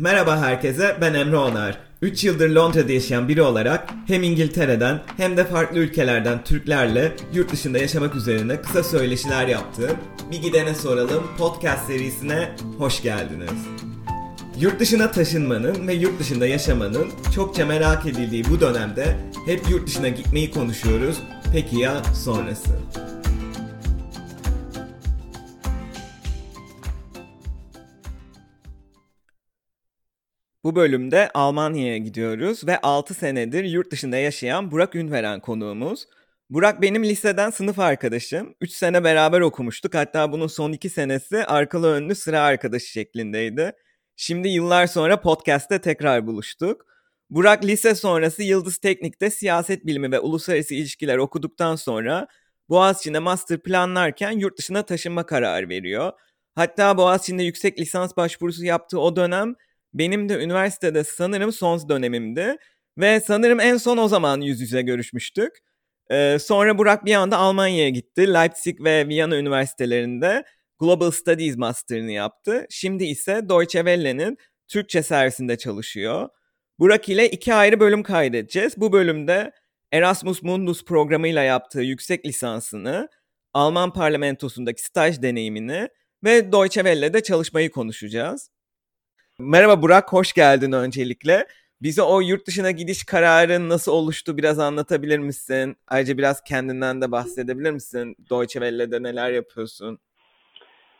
Merhaba herkese, ben Emre Onar. 3 yıldır Londra'da yaşayan biri olarak hem İngiltere'den hem de farklı ülkelerden Türklerle yurt dışında yaşamak üzerine kısa söyleşiler yaptığım Bir Gidene Soralım podcast serisine hoş geldiniz. Yurt dışına taşınmanın ve yurt dışında yaşamanın çokça merak edildiği bu dönemde hep yurt dışına gitmeyi konuşuyoruz. Peki ya sonrası? Bu bölümde Almanya'ya gidiyoruz ve 6 senedir yurt dışında yaşayan Burak Ünveren konuğumuz. Burak benim liseden sınıf arkadaşım. 3 sene beraber okumuştuk. Hatta bunun son 2 senesi arkalı önlü sıra arkadaşı şeklindeydi. Şimdi yıllar sonra podcast'te tekrar buluştuk. Burak lise sonrası Yıldız Teknik'te siyaset bilimi ve uluslararası ilişkiler okuduktan sonra Boğaziçi'nde master planlarken yurt dışına taşınma kararı veriyor. Hatta Boğaziçi'nde yüksek lisans başvurusu yaptığı o dönem benim de üniversitede sanırım son dönemimdi. Ve sanırım en son o zaman yüz yüze görüşmüştük. Ee, sonra Burak bir anda Almanya'ya gitti. Leipzig ve Viyana üniversitelerinde Global Studies Master'ını yaptı. Şimdi ise Deutsche Welle'nin Türkçe servisinde çalışıyor. Burak ile iki ayrı bölüm kaydedeceğiz. Bu bölümde Erasmus Mundus programıyla yaptığı yüksek lisansını, Alman parlamentosundaki staj deneyimini ve Deutsche Welle'de çalışmayı konuşacağız. Merhaba Burak, hoş geldin öncelikle. Bize o yurt dışına gidiş kararın nasıl oluştu biraz anlatabilir misin? Ayrıca biraz kendinden de bahsedebilir misin? Deutsche Welle'de neler yapıyorsun?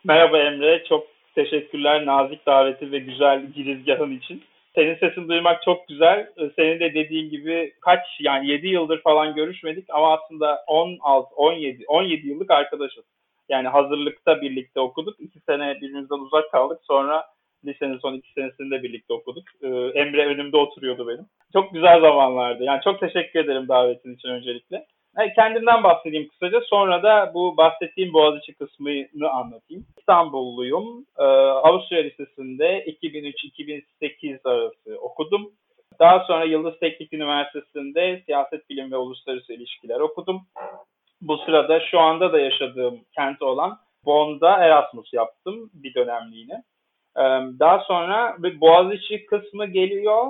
Merhaba Emre, çok teşekkürler nazik daveti ve güzel girizgahın için. Senin sesini duymak çok güzel. Senin de dediğin gibi kaç yani 7 yıldır falan görüşmedik ama aslında 16, 17, 17 yıllık arkadaşız. Yani hazırlıkta birlikte okuduk. 2 sene birbirimizden uzak kaldık. Sonra lisenin son iki senesinde birlikte okuduk. Ee, Emre önümde oturuyordu benim. Çok güzel zamanlardı. Yani çok teşekkür ederim davetin için öncelikle. Yani kendimden bahsedeyim kısaca. Sonra da bu bahsettiğim Boğaziçi kısmını anlatayım. İstanbulluyum. Ee, Avusturya Lisesi'nde 2003-2008 arası okudum. Daha sonra Yıldız Teknik Üniversitesi'nde siyaset bilim ve uluslararası ilişkiler okudum. Bu sırada şu anda da yaşadığım kent olan Bonn'da Erasmus yaptım bir dönemliğine. Daha sonra bir Boğaziçi kısmı geliyor.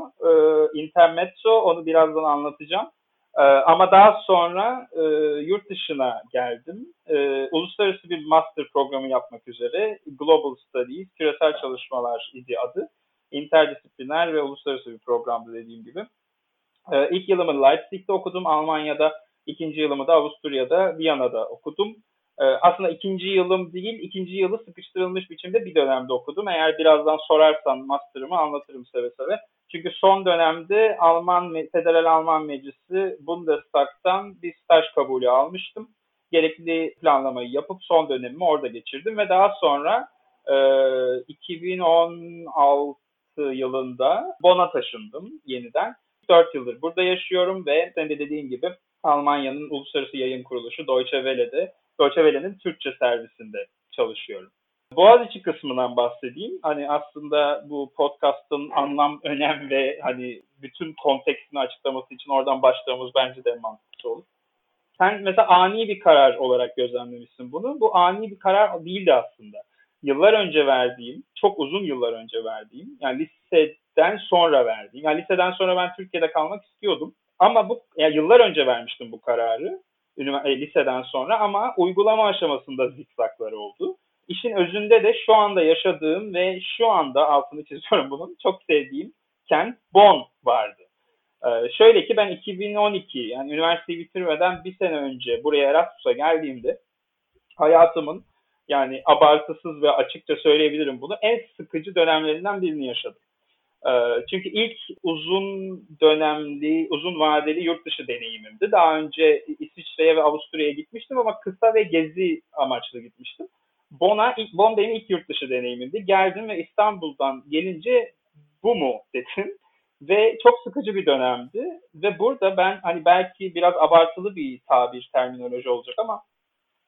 Intermezzo onu birazdan anlatacağım. Ama daha sonra yurt dışına geldim. Uluslararası bir master programı yapmak üzere Global Studies, küresel çalışmalar idi adı. Interdisipliner ve uluslararası bir programdı dediğim gibi. İlk yılımı Leipzig'te okudum Almanya'da. ikinci yılımı da Avusturya'da, Viyana'da okudum. Ee, aslında ikinci yılım değil, ikinci yılı sıkıştırılmış biçimde bir dönemde okudum. Eğer birazdan sorarsan master'ımı anlatırım seve seve. Çünkü son dönemde Alman Federal Alman Meclisi Bundestag'tan bir staj kabulü almıştım. Gerekli planlamayı yapıp son dönemimi orada geçirdim ve daha sonra e, 2016 yılında Bonn'a taşındım yeniden. 4 yıldır burada yaşıyorum ve senin de dediğin gibi Almanya'nın uluslararası yayın kuruluşu Deutsche Welle'de Deutsche Welle'nin Türkçe servisinde çalışıyorum. Boğaziçi kısmından bahsedeyim. Hani aslında bu podcast'ın anlam, önem ve hani bütün kontekstini açıklaması için oradan başlamamız bence de mantıklı olur. Sen mesela ani bir karar olarak gözlemlemişsin bunu. Bu ani bir karar değildi aslında. Yıllar önce verdiğim, çok uzun yıllar önce verdiğim, yani liseden sonra verdiğim, yani liseden sonra ben Türkiye'de kalmak istiyordum. Ama bu yani yıllar önce vermiştim bu kararı e, liseden sonra ama uygulama aşamasında zikzakları oldu. İşin özünde de şu anda yaşadığım ve şu anda altını çiziyorum bunun çok sevdiğim kent Bonn vardı. Ee, şöyle ki ben 2012 yani üniversiteyi bitirmeden bir sene önce buraya Erasmus'a geldiğimde hayatımın yani abartısız ve açıkça söyleyebilirim bunu en sıkıcı dönemlerinden birini yaşadım. Ee, çünkü ilk uzun dönemli, uzun vadeli yurt dışı deneyimimdi. Daha önce İsviçre'ye ve Avusturya'ya gitmiştim ama kısa ve gezi amaçlı gitmiştim. Bonn'a, ilk, Bonn benim ilk yurt dışı deneyimimdi. Geldim ve İstanbul'dan gelince bu mu dedim. Ve çok sıkıcı bir dönemdi. Ve burada ben hani belki biraz abartılı bir tabir, terminoloji olacak ama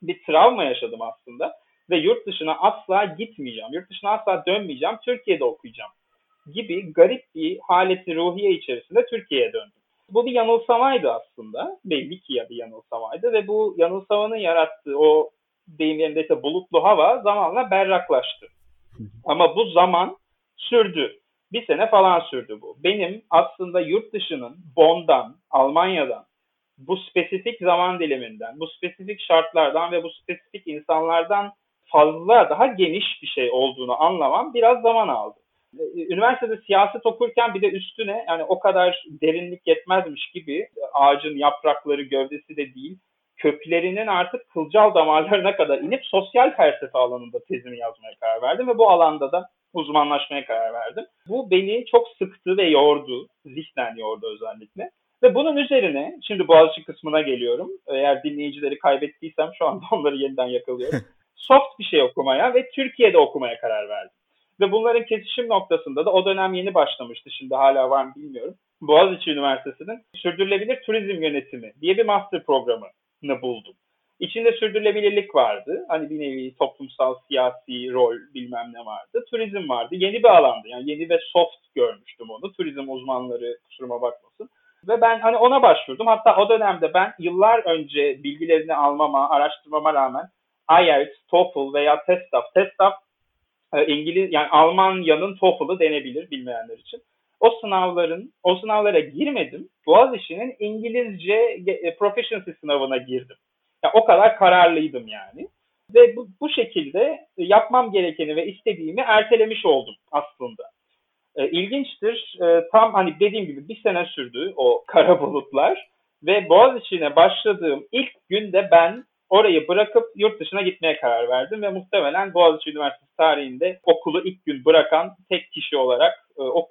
bir travma yaşadım aslında. Ve yurt dışına asla gitmeyeceğim. Yurt dışına asla dönmeyeceğim. Türkiye'de okuyacağım gibi garip bir haleti ruhiye içerisinde Türkiye'ye döndüm. Bu bir yanılsamaydı aslında. Belli ki ya bir yanılsamaydı ve bu yanılsamanın yarattığı o deyim yerinde bulutlu hava zamanla berraklaştı. Ama bu zaman sürdü. Bir sene falan sürdü bu. Benim aslında yurt dışının Bonn'dan, Almanya'dan, bu spesifik zaman diliminden, bu spesifik şartlardan ve bu spesifik insanlardan fazla daha geniş bir şey olduğunu anlamam biraz zaman aldı. Üniversitede siyaset okurken bir de üstüne yani o kadar derinlik yetmezmiş gibi ağacın yaprakları gövdesi de değil köklerinin artık kılcal damarlarına kadar inip sosyal felsefe alanında tezimi yazmaya karar verdim ve bu alanda da uzmanlaşmaya karar verdim. Bu beni çok sıktı ve yordu. Zihnen yordu özellikle. Ve bunun üzerine şimdi Boğaziçi kısmına geliyorum. Eğer dinleyicileri kaybettiysem şu anda onları yeniden yakalıyorum. Soft bir şey okumaya ve Türkiye'de okumaya karar verdim. Ve bunların kesişim noktasında da o dönem yeni başlamıştı. Şimdi hala var mı bilmiyorum. Boğaziçi Üniversitesi'nin Sürdürülebilir Turizm Yönetimi diye bir master programını buldum. İçinde sürdürülebilirlik vardı. Hani bir nevi toplumsal, siyasi rol bilmem ne vardı. Turizm vardı. Yeni bir alandı. Yani yeni ve soft görmüştüm onu. Turizm uzmanları kusuruma bakmasın. Ve ben hani ona başvurdum. Hatta o dönemde ben yıllar önce bilgilerini almama, araştırmama rağmen IELTS, TOEFL veya TESTAF. TESTAF İngiliz yani Almanya'nın TOEFL'ı denebilir bilmeyenler için. O sınavların o sınavlara girmedim. Boğaziçi'nin İngilizce e, proficiency sınavına girdim. Yani o kadar kararlıydım yani. Ve bu, bu şekilde yapmam gerekeni ve istediğimi ertelemiş oldum aslında. E, ilginçtir. E, tam hani dediğim gibi bir sene sürdü o kara bulutlar. Ve Boğaziçi'ne başladığım ilk günde ben orayı bırakıp yurt dışına gitmeye karar verdim ve muhtemelen Boğaziçi Üniversitesi tarihinde okulu ilk gün bırakan tek kişi olarak e, o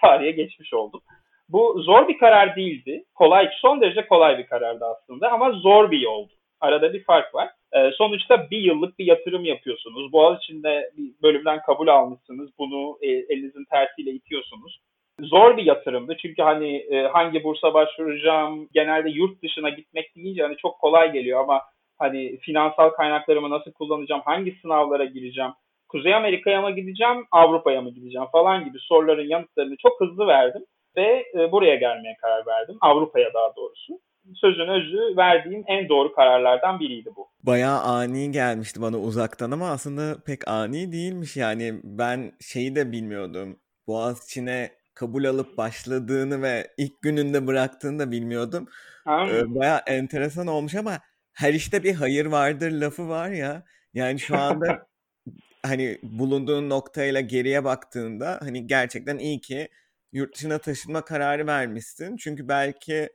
tarihe geçmiş oldum. Bu zor bir karar değildi. Kolay, son derece kolay bir karardı aslında ama zor bir yoldu. Arada bir fark var. E, sonuçta bir yıllık bir yatırım yapıyorsunuz. Boğaziçi'nde bir bölümden kabul almışsınız. Bunu e, elinizin tersiyle itiyorsunuz zor bir yatırımdı. Çünkü hani e, hangi bursa başvuracağım, genelde yurt dışına gitmek deyince hani çok kolay geliyor ama Hani finansal kaynaklarımı nasıl kullanacağım, hangi sınavlara gireceğim, Kuzey Amerika'ya mı gideceğim, Avrupa'ya mı gideceğim falan gibi soruların yanıtlarını çok hızlı verdim ve e, buraya gelmeye karar verdim. Avrupa'ya daha doğrusu. Sözün özü verdiğim en doğru kararlardan biriydi bu. Bayağı ani gelmişti bana uzaktan ama aslında pek ani değilmiş yani. Ben şeyi de bilmiyordum. Boğaziçi'ne kabul alıp başladığını ve ilk gününde bıraktığını da bilmiyordum. Ee, bayağı enteresan olmuş ama her işte bir hayır vardır lafı var ya. Yani şu anda hani bulunduğun noktayla geriye baktığında hani gerçekten iyi ki yurt dışına taşınma kararı vermişsin. Çünkü belki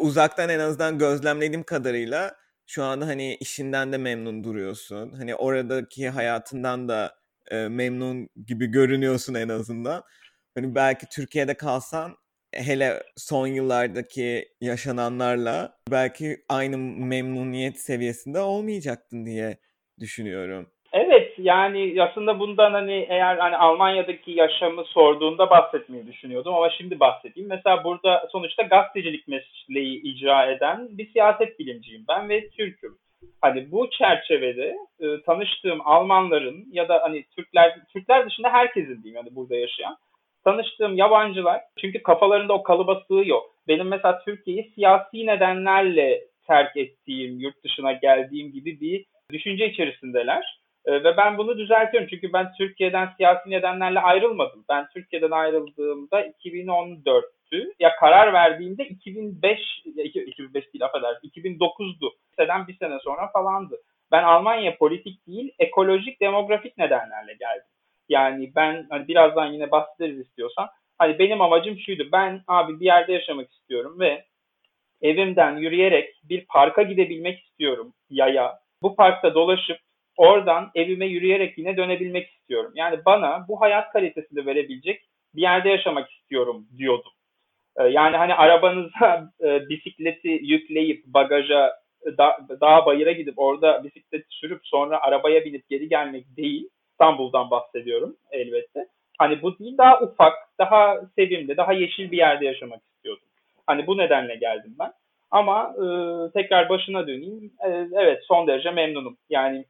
uzaktan en azından gözlemlediğim kadarıyla şu anda hani işinden de memnun duruyorsun. Hani oradaki hayatından da e, memnun gibi görünüyorsun en azından. Hani belki Türkiye'de kalsan hele son yıllardaki yaşananlarla belki aynı memnuniyet seviyesinde olmayacaktın diye düşünüyorum. Evet yani aslında bundan hani eğer hani Almanya'daki yaşamı sorduğunda bahsetmeyi düşünüyordum ama şimdi bahsedeyim. Mesela burada sonuçta gazetecilik mesleği icra eden bir siyaset bilimciyim ben ve Türk'üm. Hani bu çerçevede e, tanıştığım Almanların ya da hani Türkler Türkler dışında herkesin diyeyim yani burada yaşayan tanıştığım yabancılar çünkü kafalarında o kalıba sığıyor. Benim mesela Türkiye'yi siyasi nedenlerle terk ettiğim, yurt dışına geldiğim gibi bir düşünce içerisindeler. Ee, ve ben bunu düzeltiyorum çünkü ben Türkiye'den siyasi nedenlerle ayrılmadım. Ben Türkiye'den ayrıldığımda 2014'tü. Ya karar verdiğimde 2005, 2005 değil affedersin, 2009'du. Liseden bir sene sonra falandı. Ben Almanya politik değil, ekolojik, demografik nedenlerle geldim. Yani ben hani birazdan yine bahsederiz istiyorsan. Hani benim amacım şuydu. Ben abi bir yerde yaşamak istiyorum ve evimden yürüyerek bir parka gidebilmek istiyorum yaya. Bu parkta dolaşıp oradan evime yürüyerek yine dönebilmek istiyorum. Yani bana bu hayat kalitesini verebilecek bir yerde yaşamak istiyorum diyordum. Ee, yani hani arabanıza e, bisikleti yükleyip bagaja da, dağa bayıra gidip orada bisiklet sürüp sonra arabaya binip geri gelmek değil. İstanbul'dan bahsediyorum elbette. Hani bu değil daha ufak, daha sevimli, daha yeşil bir yerde yaşamak istiyordum. Hani bu nedenle geldim ben. Ama e, tekrar başına döneyim. E, evet son derece memnunum. Yani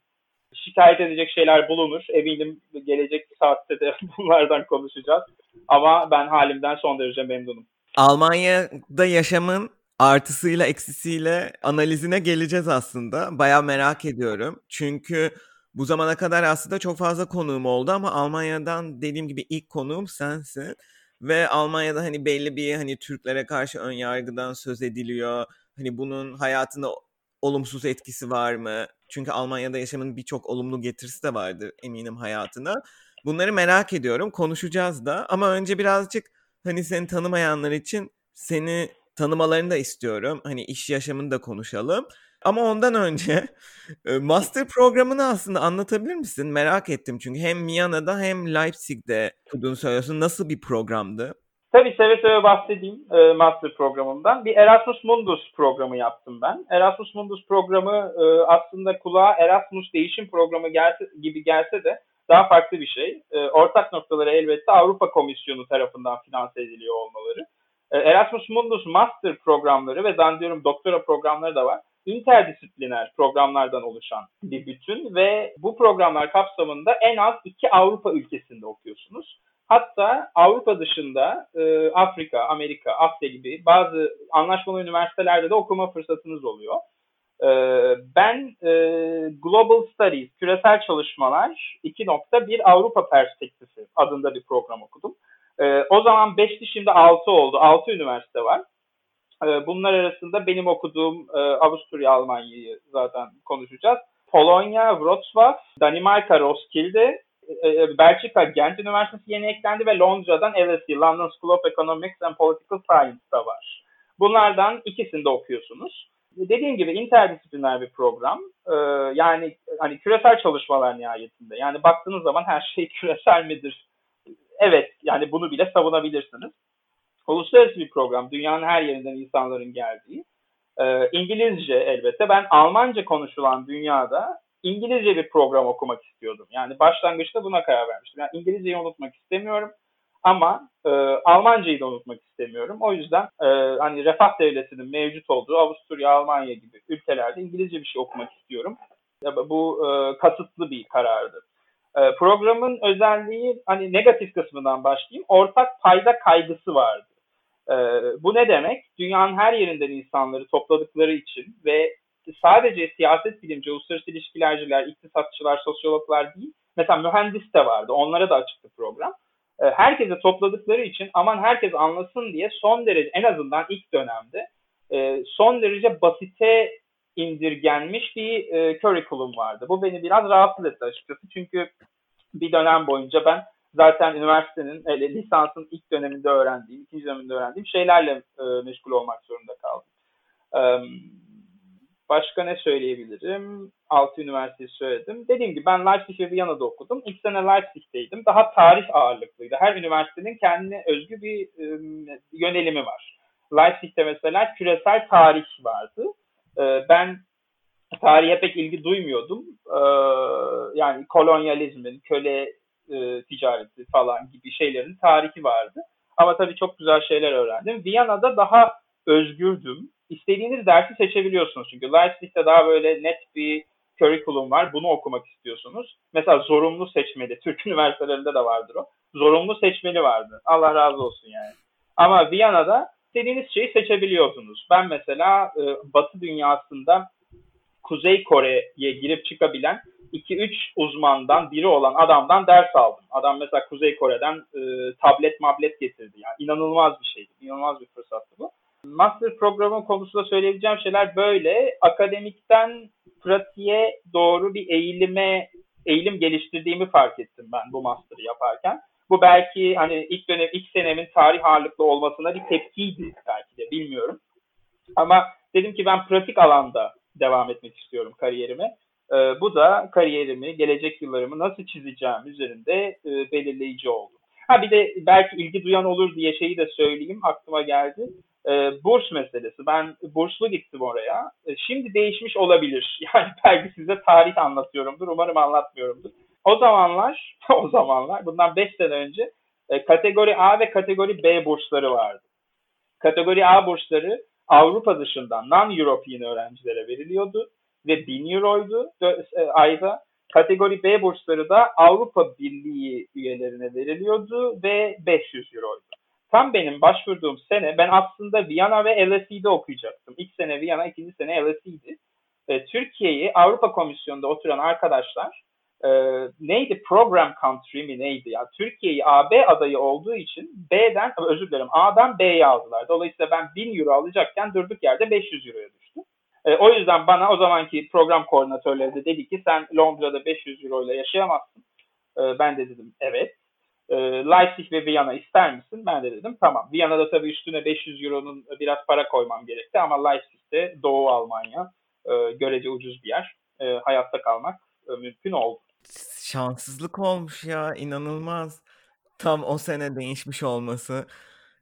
şikayet edecek şeyler bulunur. Eminim gelecek saatte de bunlardan konuşacağız. Ama ben halimden son derece memnunum. Almanya'da yaşamın artısıyla eksisiyle analizine geleceğiz aslında. Baya merak ediyorum. Çünkü Bu zamana kadar aslında çok fazla konuğum oldu ama Almanya'dan dediğim gibi ilk konuğum sensin. Ve Almanya'da hani belli bir hani Türklere karşı ön yargıdan söz ediliyor. Hani bunun hayatında olumsuz etkisi var mı? Çünkü Almanya'da yaşamın birçok olumlu getirisi de vardır eminim hayatına. Bunları merak ediyorum. Konuşacağız da. Ama önce birazcık hani seni tanımayanlar için seni tanımalarını da istiyorum. Hani iş yaşamını da konuşalım. Ama ondan önce e, master programını aslında anlatabilir misin? Merak ettim çünkü hem Viyana'da hem Leipzig'de okuduğunu söylüyorsun. Nasıl bir programdı? Tabii seve seve bahsedeyim e, master programımdan. Bir Erasmus Mundus programı yaptım ben. Erasmus Mundus programı e, aslında kulağa Erasmus değişim programı gelse, gibi gelse de daha farklı bir şey. Ortak noktaları elbette Avrupa Komisyonu tarafından finanse ediliyor olmaları. Erasmus Mundus Master programları ve zannediyorum doktora programları da var. Interdisipliner programlardan oluşan bir bütün ve bu programlar kapsamında en az iki Avrupa ülkesinde okuyorsunuz. Hatta Avrupa dışında e, Afrika, Amerika, Asya gibi bazı anlaşmalı üniversitelerde de okuma fırsatınız oluyor. E, ben e, Global Studies, küresel çalışmalar 2.1 Avrupa Perspektifi adında bir program okudum. E, o zaman 5'ti şimdi 6 oldu. 6 üniversite var. E, bunlar arasında benim okuduğum e, Avusturya, Almanya'yı zaten konuşacağız. Polonya, Wrocław, Danimarka, Roskilde, e, e, Belçika Gent Üniversitesi yeni eklendi ve Londra'dan LSE, London School of Economics and Political Science da var. Bunlardan ikisinde okuyorsunuz. Dediğim gibi interdisipliner bir program. Ee, yani hani küresel çalışmalar nihayetinde. Yani baktığınız zaman her şey küresel midir? Evet, yani bunu bile savunabilirsiniz. Uluslararası bir program. Dünyanın her yerinden insanların geldiği. Ee, İngilizce elbette. Ben Almanca konuşulan dünyada İngilizce bir program okumak istiyordum. Yani başlangıçta buna karar vermiştim. Yani İngilizceyi unutmak istemiyorum ama e, Almancayı da unutmak istemiyorum. O yüzden e, hani refah devletinin mevcut olduğu Avusturya, Almanya gibi ülkelerde İngilizce bir şey okumak istiyorum. Bu e, kasıtlı bir karardı. E, programın özelliği hani negatif kısmından başlayayım. Ortak payda kaygısı vardı. E, bu ne demek? Dünyanın her yerinden insanları topladıkları için ve sadece siyaset bilimci, uluslararası ilişkilerciler, iktisatçılar, sosyologlar değil. Mesela mühendis de vardı. Onlara da açıktı program. E, herkese topladıkları için aman herkes anlasın diye son derece en azından ilk dönemde e, son derece basite indirgenmiş bir e, curriculum vardı. Bu beni biraz rahatsız etti açıkçası. Çünkü bir dönem boyunca ben zaten üniversitenin e, lisansın ilk döneminde öğrendiğim, ikinci döneminde öğrendiğim şeylerle e, meşgul olmak zorunda kaldım. E, Başka ne söyleyebilirim? Altı üniversiteyi söyledim. Dediğim gibi ben Leipzig ve Viyana'da okudum. İlk sene Leipzig'teydim. Daha tarih ağırlıklıydı. Her üniversitenin kendine özgü bir e, yönelimi var. Leipzig'te mesela küresel tarih vardı. E, ben tarihe pek ilgi duymuyordum. E, yani kolonyalizmin, köle e, ticareti falan gibi şeylerin tarihi vardı. Ama tabii çok güzel şeyler öğrendim. Viyana'da daha özgürdüm istediğiniz dersi seçebiliyorsunuz. Çünkü Leipzig'te daha böyle net bir curriculum var. Bunu okumak istiyorsunuz. Mesela zorunlu seçmeli. Türk üniversitelerinde de vardır o. Zorunlu seçmeli vardı. Allah razı olsun yani. Ama Viyana'da istediğiniz şeyi seçebiliyordunuz. Ben mesela e, Batı dünyasında Kuzey Kore'ye girip çıkabilen 2-3 uzmandan biri olan adamdan ders aldım. Adam mesela Kuzey Kore'den e, tablet mablet getirdi. Yani inanılmaz bir şeydi. İnanılmaz bir fırsattı bu. Master programı konusunda söyleyebileceğim şeyler böyle. Akademikten pratiğe doğru bir eğilime eğilim geliştirdiğimi fark ettim ben bu master'ı yaparken. Bu belki hani ilk dönem ilk senemin tarih ağırlıklı olmasına bir tepkiydi belki de bilmiyorum. Ama dedim ki ben pratik alanda devam etmek istiyorum kariyerime. Ee, bu da kariyerimi, gelecek yıllarımı nasıl çizeceğim üzerinde e, belirleyici oldu. Ha bir de belki ilgi duyan olur diye şeyi de söyleyeyim aklıma geldi e, burs meselesi. Ben burslu gittim oraya. E, şimdi değişmiş olabilir. Yani belki size tarih anlatıyorumdur. Umarım anlatmıyorumdur. O zamanlar, o zamanlar bundan 5 sene önce e, kategori A ve kategori B bursları vardı. Kategori A bursları Avrupa dışından non-European öğrencilere veriliyordu ve 1000 euroydu e, ayda. Kategori B bursları da Avrupa Birliği üyelerine veriliyordu ve 500 euroydu. Tam benim başvurduğum sene ben aslında Viyana ve LSE'de okuyacaktım. İlk sene Viyana, ikinci sene LSE'di. E, Türkiye'yi Avrupa Komisyonu'nda oturan arkadaşlar e, neydi program country mi neydi ya Türkiye'yi AB adayı olduğu için B'den özür dilerim A'dan B'ye aldılar. Dolayısıyla ben 1000 euro alacakken durduk yerde 500 euroya düştü. E, o yüzden bana o zamanki program koordinatörleri de dedi ki sen Londra'da 500 euro ile yaşayamazsın. E, ben de dedim evet. E, Leipzig ve Viyana ister misin? Ben de dedim tamam. Viyana'da tabii üstüne 500 euronun biraz para koymam gerekti ama Leipzig'te Doğu Almanya e, görece ucuz bir yer. E, hayatta kalmak e, mümkün oldu. Şanssızlık olmuş ya inanılmaz. Tam o sene değişmiş olması.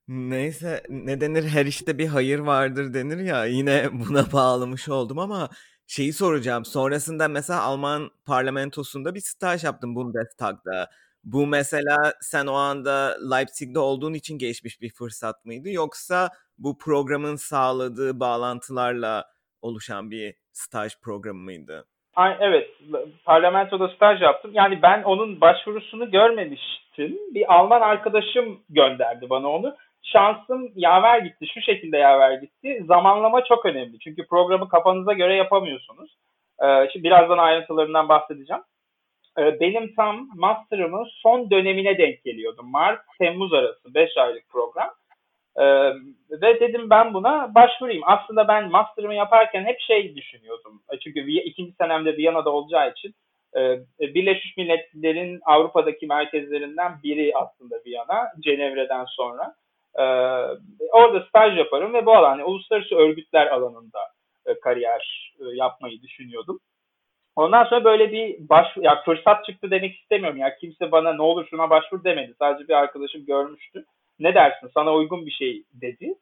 Neyse ne denir her işte bir hayır vardır denir ya yine buna bağlamış oldum ama şeyi soracağım. Sonrasında mesela Alman parlamentosunda bir staj yaptım Bundestag'da. Bu mesela sen o anda Leipzig'de olduğun için geçmiş bir fırsat mıydı yoksa bu programın sağladığı bağlantılarla oluşan bir staj programı mıydı? Ay, evet, parlamentoda staj yaptım. Yani ben onun başvurusunu görmemiştim. Bir Alman arkadaşım gönderdi bana onu. Şansım yaver gitti, şu şekilde yaver gitti. Zamanlama çok önemli. Çünkü programı kafanıza göre yapamıyorsunuz. Ee, şimdi birazdan ayrıntılarından bahsedeceğim. Ee, benim tam master'ımın son dönemine denk geliyordum. Mart-Temmuz arası 5 aylık program. Ee, ve dedim ben buna başvurayım. Aslında ben master'ımı yaparken hep şey düşünüyordum. Çünkü ikinci senemde Viyana'da olacağı için e, Birleşmiş Milletler'in Avrupa'daki merkezlerinden biri aslında Viyana, Cenevre'den sonra. E, orada staj yaparım ve bu alan yani uluslararası örgütler alanında e, kariyer e, yapmayı düşünüyordum. Ondan sonra böyle bir baş ya fırsat çıktı demek istemiyorum ya kimse bana ne olur şuna başvur demedi. Sadece bir arkadaşım görmüştü. Ne dersin sana uygun bir şey dedi.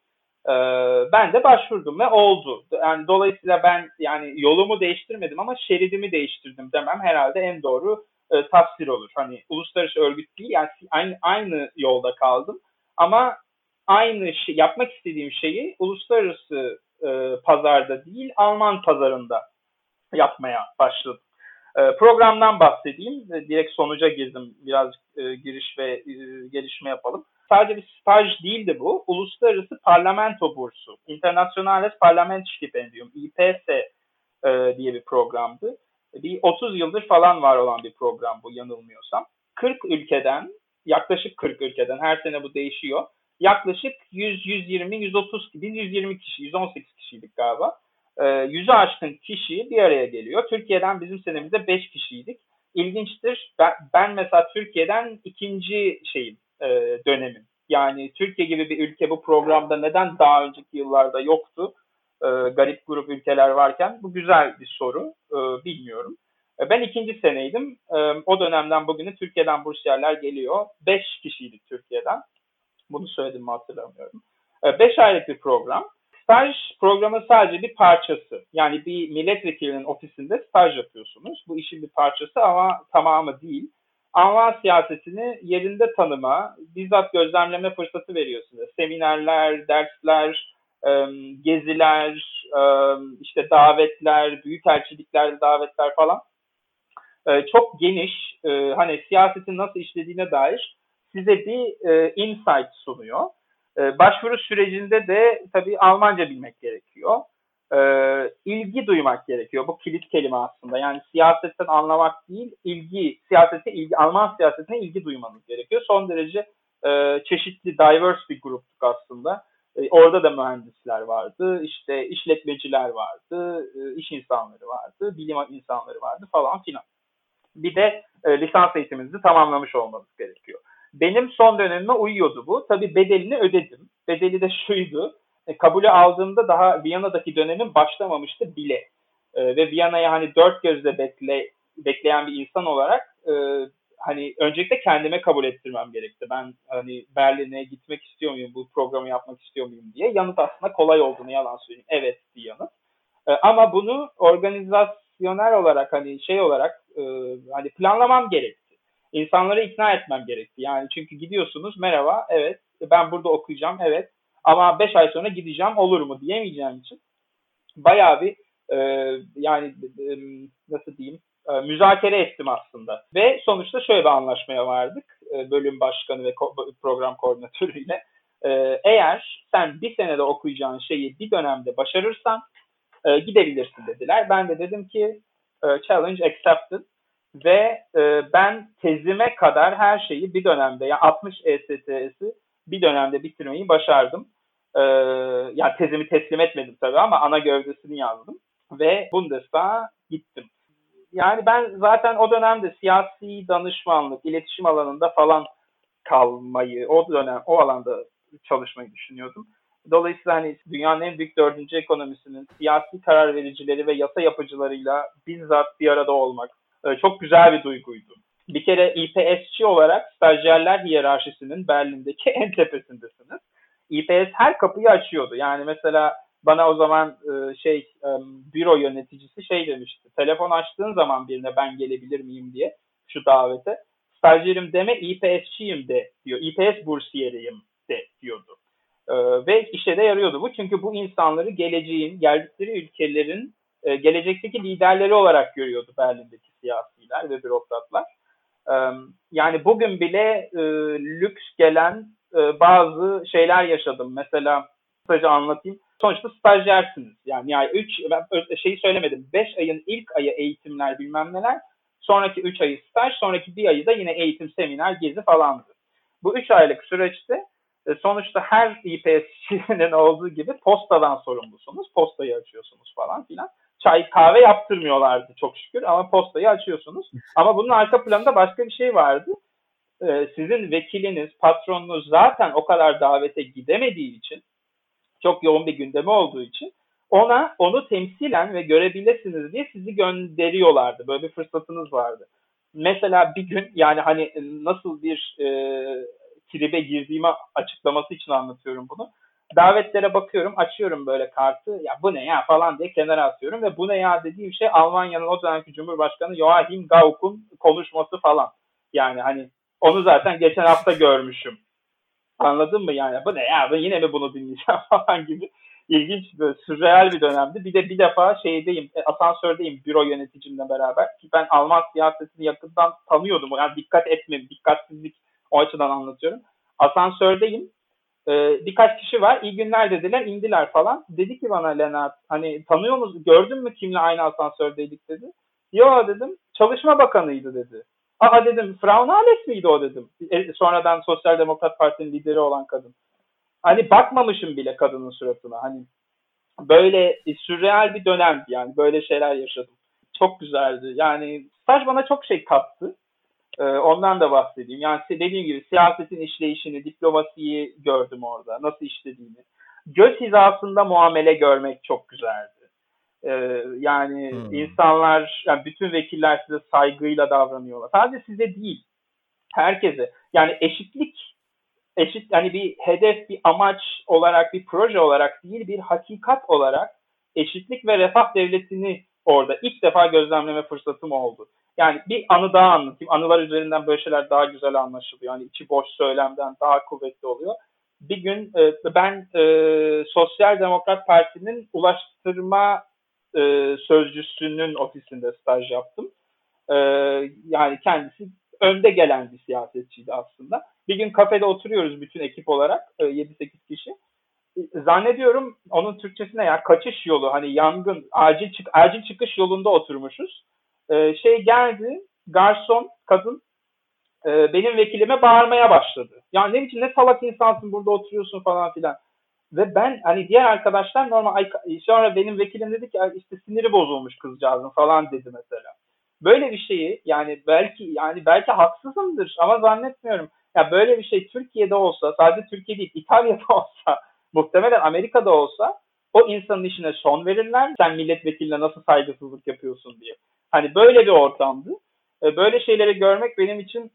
Ee, ben de başvurdum ve oldu. Yani dolayısıyla ben yani yolumu değiştirmedim ama şeridimi değiştirdim demem herhalde en doğru e, tafsir olur. Hani uluslararası örgüt değil yani aynı aynı yolda kaldım ama aynı şey yapmak istediğim şeyi uluslararası e, pazarda değil Alman pazarında yapmaya başladım. E, programdan bahsedeyim. E, direkt sonuca girdim. Biraz e, giriş ve e, gelişme yapalım. Sadece bir staj değildi bu. Uluslararası Parlamento Bursu. Internationales Parlament Stipendium. IPS e, diye bir programdı. Bir 30 yıldır falan var olan bir program bu yanılmıyorsam. 40 ülkeden, yaklaşık 40 ülkeden her sene bu değişiyor. Yaklaşık 100, 120, 130, 120 kişi, 118 kişiydik galiba e, yüzü aşkın kişi bir araya geliyor. Türkiye'den bizim senemizde 5 kişiydik. İlginçtir. Ben, ben mesela Türkiye'den ikinci şeyim e, dönemim. Yani Türkiye gibi bir ülke bu programda neden daha önceki yıllarda yoktu? E, garip grup ülkeler varken bu güzel bir soru. E, bilmiyorum. E, ben ikinci seneydim. E, o dönemden bugüne Türkiye'den bursiyerler geliyor. Beş kişiydik Türkiye'den. Bunu söyledim mi hatırlamıyorum. E, beş aylık bir program. Staj programı sadece bir parçası. Yani bir milletvekilinin ofisinde staj yapıyorsunuz. Bu işin bir parçası ama tamamı değil. Alman siyasetini yerinde tanıma, bizzat gözlemleme fırsatı veriyor size. Seminerler, dersler, geziler, işte davetler, büyükelçilikler, davetler falan. Çok geniş, hani siyasetin nasıl işlediğine dair size bir insight sunuyor. E, başvuru sürecinde de tabii Almanca bilmek gerekiyor. E, ilgi duymak gerekiyor. Bu kilit kelime aslında. Yani siyasetten anlamak değil, ilgi, siyasete ilgi, Alman siyasetine ilgi duymanız gerekiyor. Son derece e, çeşitli, diverse bir gruptuk aslında. E, orada da mühendisler vardı, işte işletmeciler vardı, e, iş insanları vardı, bilim insanları vardı falan filan. Bir de e, lisans eğitiminizi tamamlamış olmanız gerekiyor. Benim son dönemime uyuyordu bu. Tabii bedelini ödedim. Bedeli de şuydu. E, kabulü aldığımda daha Viyana'daki dönemim başlamamıştı bile. E, ve Viyana'ya hani dört gözle bekle, bekleyen bir insan olarak e, hani öncelikle kendime kabul ettirmem gerekti. Ben hani Berlin'e gitmek istiyor muyum, bu programı yapmak istiyor muyum diye. Yanıt aslında kolay olduğunu yalan söyleyeyim. Evet bir yanıt. E, ama bunu organizasyonel olarak hani şey olarak e, hani planlamam gerek insanları ikna etmem gerekti. Yani çünkü gidiyorsunuz merhaba evet ben burada okuyacağım evet ama 5 ay sonra gideceğim olur mu diyemeyeceğim için bayağı bir e, yani e, nasıl diyeyim e, müzakere ettim aslında. Ve sonuçta şöyle bir anlaşmaya vardık e, bölüm başkanı ve ko- program koordinatörüyle. E, eğer sen bir senede okuyacağın şeyi bir dönemde başarırsan e, gidebilirsin dediler. Ben de dedim ki e, challenge accepted. Ve e, ben tezime kadar her şeyi bir dönemde, yani 60 ESTS'i bir dönemde bitirmeyi başardım. E, yani tezimi teslim etmedim tabii ama ana gövdesini yazdım. Ve Bundestag'a gittim. Yani ben zaten o dönemde siyasi danışmanlık, iletişim alanında falan kalmayı, o dönem o alanda çalışmayı düşünüyordum. Dolayısıyla hani dünyanın en büyük dördüncü ekonomisinin siyasi karar vericileri ve yasa yapıcılarıyla bizzat bir arada olmak e, çok güzel bir duyguydu. Bir kere İPSçi olarak stajyerler hiyerarşisinin Berlin'deki en tepesindesiniz. İPS her kapıyı açıyordu. Yani mesela bana o zaman e, şey e, büro yöneticisi şey demişti. Telefon açtığın zaman birine ben gelebilir miyim diye şu davete. Stajyerim deme İPSçiyim de diyor. İPS bursiyeriyim de diyordu. Ve işe de yarıyordu bu. Çünkü bu insanları geleceğin, geldikleri ülkelerin e, gelecekteki liderleri olarak görüyordu Berlin'deki siyasiler ve bürokratlar. E, yani bugün bile e, lüks gelen e, bazı şeyler yaşadım. Mesela kısaca anlatayım. Sonuçta stajyersiniz. Yani, yani 3 ben şeyi söylemedim. 5 ayın ilk ayı eğitimler bilmem neler. Sonraki 3 ayı staj, sonraki bir ayı da yine eğitim, seminer, gezi falandı. Bu 3 aylık süreçte e, sonuçta her İPS'çinin olduğu gibi postadan sorumlusunuz. Postayı açıyorsunuz falan filan. Çay kahve yaptırmıyorlardı çok şükür ama postayı açıyorsunuz. Ama bunun arka planında başka bir şey vardı. E, sizin vekiliniz, patronunuz zaten o kadar davete gidemediği için çok yoğun bir gündemi olduğu için ona onu temsilen ve görebilirsiniz diye sizi gönderiyorlardı. Böyle bir fırsatınız vardı. Mesela bir gün yani hani nasıl bir e, tribe girdiğimi açıklaması için anlatıyorum bunu. Davetlere bakıyorum, açıyorum böyle kartı. Ya bu ne ya falan diye kenara atıyorum ve bu ne ya dediğim şey Almanya'nın o dönemki Cumhurbaşkanı Joachim Gauck'un konuşması falan. Yani hani onu zaten geçen hafta görmüşüm. Anladın mı yani? Bu ne ya? Yine mi bunu dinleyeceğim falan gibi ilginç böyle sürreal bir dönemdi. Bir de bir defa şeydeyim, e, asansördeyim büro yöneticimle beraber. Ki ben Alman siyasetini yakından tanıyordum. Yani dikkat etmem, dikkatsizlik o açıdan anlatıyorum. Asansördeyim. Ee, birkaç kişi var. İyi günler dediler. indiler falan. Dedi ki bana Lennart hani tanıyor musun? Gördün mü kimle aynı asansördeydik dedi. Yo dedim. Çalışma Bakanıydı dedi. Aa dedim Frau Nahles miydi o dedim. E, sonradan Sosyal Demokrat Parti'nin lideri olan kadın. Hani bakmamışım bile kadının suratına. Hani böyle e, sürreal bir dönemdi yani. Böyle şeyler yaşadım. Çok güzeldi. Yani staj bana çok şey kattı. Ee, ondan da bahsedeyim. Yani dediğim gibi siyasetin işleyişini, diplomasiyi gördüm orada. Nasıl işlediğini. Göz hizasında muamele görmek çok güzeldi. Ee, yani hmm. insanlar, yani bütün vekiller size saygıyla davranıyorlar. Sadece size değil, herkese. Yani eşitlik, eşit yani bir hedef, bir amaç olarak, bir proje olarak değil, bir hakikat olarak eşitlik ve refah devletini orada ilk defa gözlemleme fırsatım oldu. Yani bir anı daha anlatayım. Anılar üzerinden böyle şeyler daha güzel anlaşılıyor. Yani içi boş söylemden daha kuvvetli oluyor. Bir gün e, ben e, Sosyal Demokrat Parti'nin ulaştırma e, sözcüsünün ofisinde staj yaptım. E, yani kendisi önde gelen bir siyasetçiydi aslında. Bir gün kafede oturuyoruz bütün ekip olarak e, 7-8 kişi. E, zannediyorum onun Türkçesine ya kaçış yolu hani yangın acil çık acil çıkış yolunda oturmuşuz. E, şey geldi garson kadın e, benim vekilime bağırmaya başladı. Ya ne biçim ne salak insansın burada oturuyorsun falan filan. Ve ben hani diğer arkadaşlar normal sonra benim vekilim dedi ki işte siniri bozulmuş kızcağızın falan dedi mesela. Böyle bir şeyi yani belki yani belki haksızımdır ama zannetmiyorum. Ya böyle bir şey Türkiye'de olsa sadece Türkiye değil İtalya'da olsa muhtemelen Amerika'da olsa o insanın işine son verirler. Sen milletvekiline nasıl saygısızlık yapıyorsun diye. Hani böyle bir ortamdı. E, böyle şeyleri görmek benim için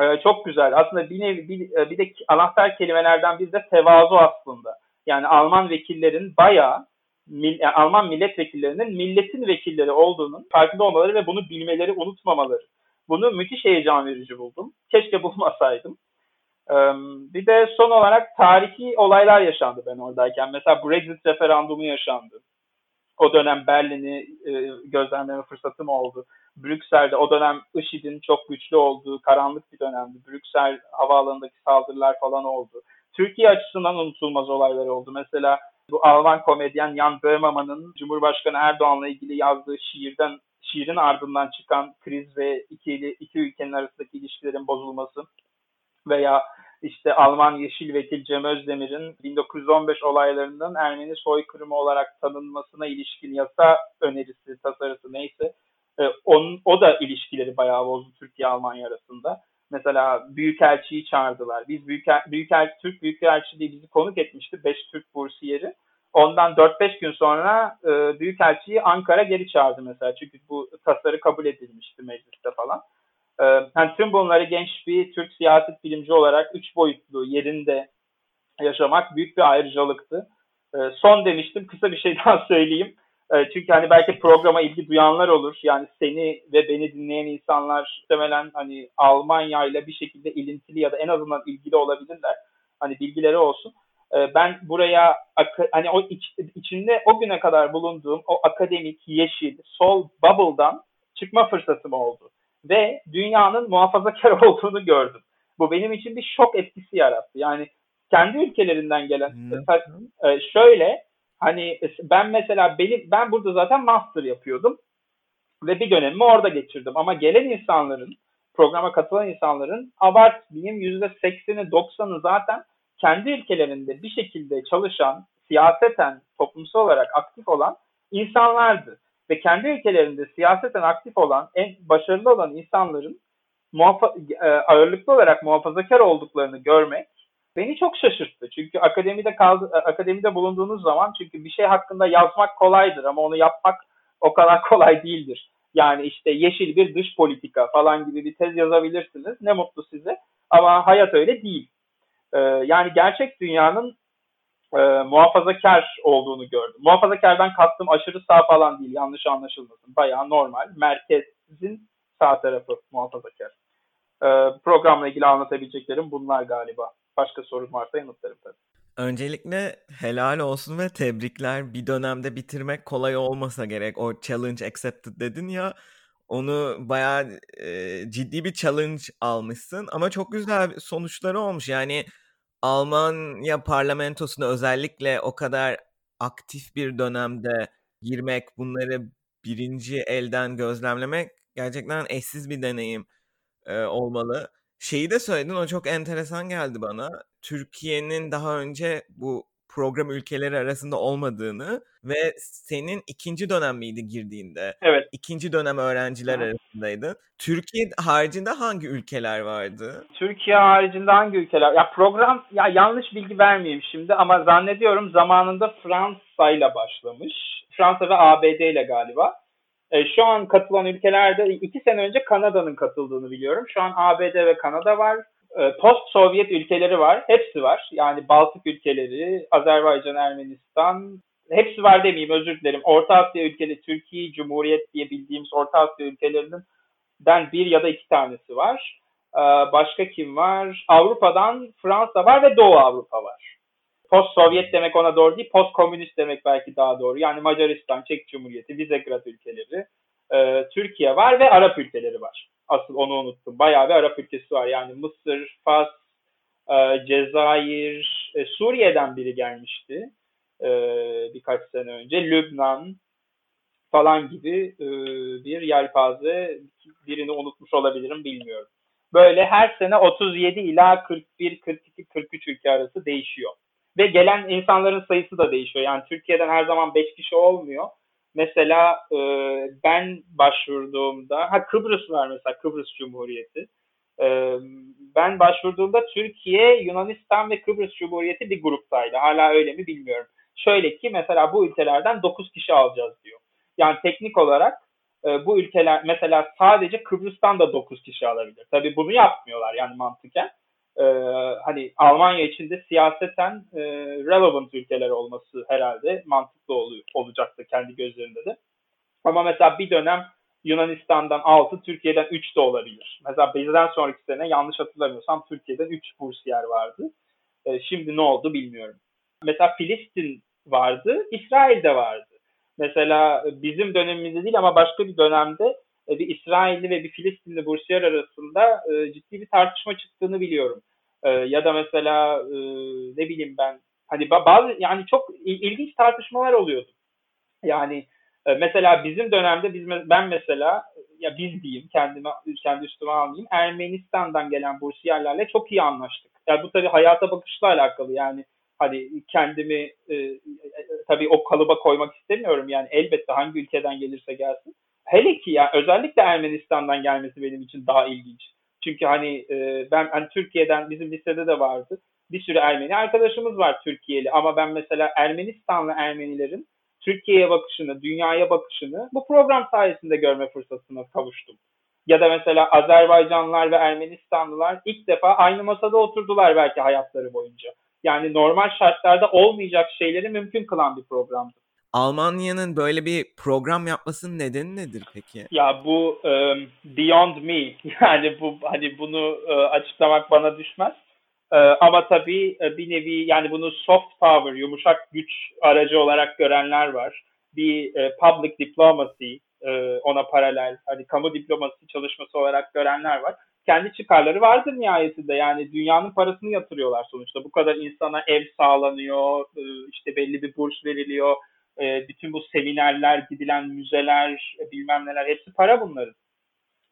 e, çok güzel. Aslında bir, nevi, bir, e, bir de anahtar kelimelerden biri de tevazu aslında. Yani Alman vekillerin bayağı yani Alman milletvekillerinin milletin vekilleri olduğunun farkında olmaları ve bunu bilmeleri, unutmamaları. Bunu müthiş heyecan verici buldum. Keşke bulmasaydım. Bir de son olarak tarihi olaylar yaşandı ben oradayken. Mesela Brexit referandumu yaşandı. O dönem Berlin'i e, gözlemleme fırsatım oldu. Brüksel'de o dönem IŞİD'in çok güçlü olduğu karanlık bir dönemdi. Brüksel havaalanındaki saldırılar falan oldu. Türkiye açısından unutulmaz olaylar oldu. Mesela bu Alman komedyen Jan Böhmermann'ın Cumhurbaşkanı Erdoğan'la ilgili yazdığı şiirden şiirin ardından çıkan kriz ve iki, iki ülkenin arasındaki ilişkilerin bozulması veya işte Alman Yeşil Vekil Cem Özdemir'in 1915 olaylarının Ermeni soykırımı olarak tanınmasına ilişkin yasa önerisi, tasarısı neyse e, onun, o da ilişkileri bayağı bozdu Türkiye-Almanya arasında. Mesela Büyükelçiyi çağırdılar. Biz Büyükel, Büyükel, Türk Büyükelçiliği bizi konuk etmişti. 5 Türk bursiyeri. Ondan 4-5 gün sonra e, Büyükelçiyi Ankara geri çağırdı mesela. Çünkü bu tasarı kabul edilmişti mecliste falan. E, yani tüm bunları genç bir Türk siyaset bilimci olarak üç boyutlu yerinde yaşamak büyük bir ayrıcalıktı. E, son demiştim. Kısa bir şey daha söyleyeyim. E, çünkü hani belki programa ilgi duyanlar olur. Yani seni ve beni dinleyen insanlar muhtemelen hani Almanya ile bir şekilde ilintili ya da en azından ilgili olabilirler. Hani bilgileri olsun. Ben buraya hani o iç, içinde o güne kadar bulunduğum o akademik, yeşil, sol bubble'dan çıkma fırsatım oldu. Ve dünyanın muhafazakar olduğunu gördüm. Bu benim için bir şok etkisi yarattı. Yani kendi ülkelerinden gelen hmm. şöyle Hani ben mesela benim ben burada zaten master yapıyordum ve bir dönemimi orada geçirdim. Ama gelen insanların, programa katılan insanların abartmayayım %80'i 90'ı zaten kendi ülkelerinde bir şekilde çalışan, siyaseten, toplumsal olarak aktif olan insanlardı. Ve kendi ülkelerinde siyaseten aktif olan, en başarılı olan insanların muhafa- e, ağırlıklı olarak muhafazakar olduklarını görmek beni çok şaşırttı. Çünkü akademide kaldı, e, akademide bulunduğunuz zaman çünkü bir şey hakkında yazmak kolaydır ama onu yapmak o kadar kolay değildir. Yani işte yeşil bir dış politika falan gibi bir tez yazabilirsiniz. Ne mutlu size. Ama hayat öyle değil. Ee, yani gerçek dünyanın e, muhafazakar olduğunu gördüm. Muhafazakardan kastım aşırı sağ falan değil. Yanlış anlaşılmasın. Bayağı normal. Merkezin sağ tarafı muhafazakar. Ee, programla ilgili anlatabileceklerim bunlar galiba. Başka sorun varsa yanıtlarım tabii. Öncelikle helal olsun ve tebrikler. Bir dönemde bitirmek kolay olmasa gerek. O challenge accepted dedin ya. Onu bayağı e, ciddi bir challenge almışsın. Ama çok güzel sonuçları olmuş. Yani Almanya parlamentosuna özellikle o kadar aktif bir dönemde girmek, bunları birinci elden gözlemlemek gerçekten eşsiz bir deneyim e, olmalı. Şeyi de söyledin o çok enteresan geldi bana. Türkiye'nin daha önce bu program ülkeleri arasında olmadığını ve senin ikinci dönem miydi girdiğinde? Evet. İkinci dönem öğrenciler Hı. arasındaydın. Türkiye haricinde hangi ülkeler vardı? Türkiye haricinde hangi ülkeler? Ya program ya yanlış bilgi vermeyeyim şimdi ama zannediyorum zamanında Fransa ile başlamış. Fransa ve ABD ile galiba. E, şu an katılan ülkelerde iki sene önce Kanada'nın katıldığını biliyorum. Şu an ABD ve Kanada var. E, Post-Sovyet ülkeleri var. Hepsi var. Yani Baltık ülkeleri, Azerbaycan, Ermenistan, hepsi var demeyeyim özür dilerim. Orta Asya ülkeleri, Türkiye Cumhuriyet diye bildiğimiz Orta Asya ülkelerinden bir ya da iki tanesi var. Ee, başka kim var? Avrupa'dan Fransa var ve Doğu Avrupa var post Sovyet demek ona doğru değil, post komünist demek belki daha doğru. Yani Macaristan, Çek Cumhuriyeti, Visegrad ülkeleri, e, Türkiye var ve Arap ülkeleri var. Asıl onu unuttum. Bayağı bir Arap ülkesi var. Yani Mısır, Fas, e, Cezayir, e, Suriye'den biri gelmişti e, birkaç sene önce. Lübnan falan gibi e, bir yelpaze birini unutmuş olabilirim bilmiyorum. Böyle her sene 37 ila 41, 42, 43 ülke arası değişiyor. Ve gelen insanların sayısı da değişiyor. Yani Türkiye'den her zaman 5 kişi olmuyor. Mesela e, ben başvurduğumda, ha Kıbrıs var mesela Kıbrıs Cumhuriyeti. E, ben başvurduğumda Türkiye, Yunanistan ve Kıbrıs Cumhuriyeti bir gruptaydı. Hala öyle mi bilmiyorum. Şöyle ki mesela bu ülkelerden 9 kişi alacağız diyor. Yani teknik olarak e, bu ülkeler mesela sadece Kıbrıs'tan da 9 kişi alabilir. Tabii bunu yapmıyorlar yani mantıken e, hani Almanya için de siyaseten e, relevant ülkeler olması herhalde mantıklı oluyor, olacaktı kendi gözlerinde de. Ama mesela bir dönem Yunanistan'dan 6, Türkiye'den 3 de olabilir. Mesela bizden sonraki sene yanlış hatırlamıyorsam Türkiye'den 3 bursiyer vardı. E, şimdi ne oldu bilmiyorum. Mesela Filistin vardı, İsrail de vardı. Mesela bizim dönemimizde değil ama başka bir dönemde bir İsrailli ve bir Filistinli bursiyer arasında e, ciddi bir tartışma çıktığını biliyorum. E, ya da mesela e, ne bileyim ben hani bazı yani çok ilginç tartışmalar oluyordu. Yani E, mesela bizim dönemde biz ben mesela ya biz diyeyim kendime kendi üstüme almayayım Ermenistan'dan gelen bursiyerlerle çok iyi anlaştık. Yani bu tabii hayata bakışla alakalı yani hani kendimi e, e, tabii o kalıba koymak istemiyorum yani elbette hangi ülkeden gelirse gelsin. Hele ki ya özellikle Ermenistan'dan gelmesi benim için daha ilginç. Çünkü hani e, ben hani Türkiye'den bizim lisede de vardı. Bir sürü Ermeni arkadaşımız var Türkiye'li ama ben mesela Ermenistanlı Ermenilerin Türkiye'ye bakışını, dünyaya bakışını bu program sayesinde görme fırsatına kavuştum. Ya da mesela Azerbaycanlılar ve Ermenistanlılar ilk defa aynı masada oturdular belki hayatları boyunca. Yani normal şartlarda olmayacak şeyleri mümkün kılan bir programdı. Almanya'nın böyle bir program yapmasının nedeni nedir peki? Ya bu um, beyond me. Yani bu hani bunu uh, açıklamak bana düşmez. Uh, ama tabii uh, bir nevi yani bunu soft power, yumuşak güç aracı olarak görenler var. Bir uh, public diplomacy uh, ona paralel, hani kamu diplomasi çalışması olarak görenler var. Kendi çıkarları vardır nihayetinde. Yani dünyanın parasını yatırıyorlar sonuçta. Bu kadar insana ev sağlanıyor, işte belli bir burs veriliyor e, bütün bu seminerler, gidilen müzeler, e, bilmem neler hepsi para bunların.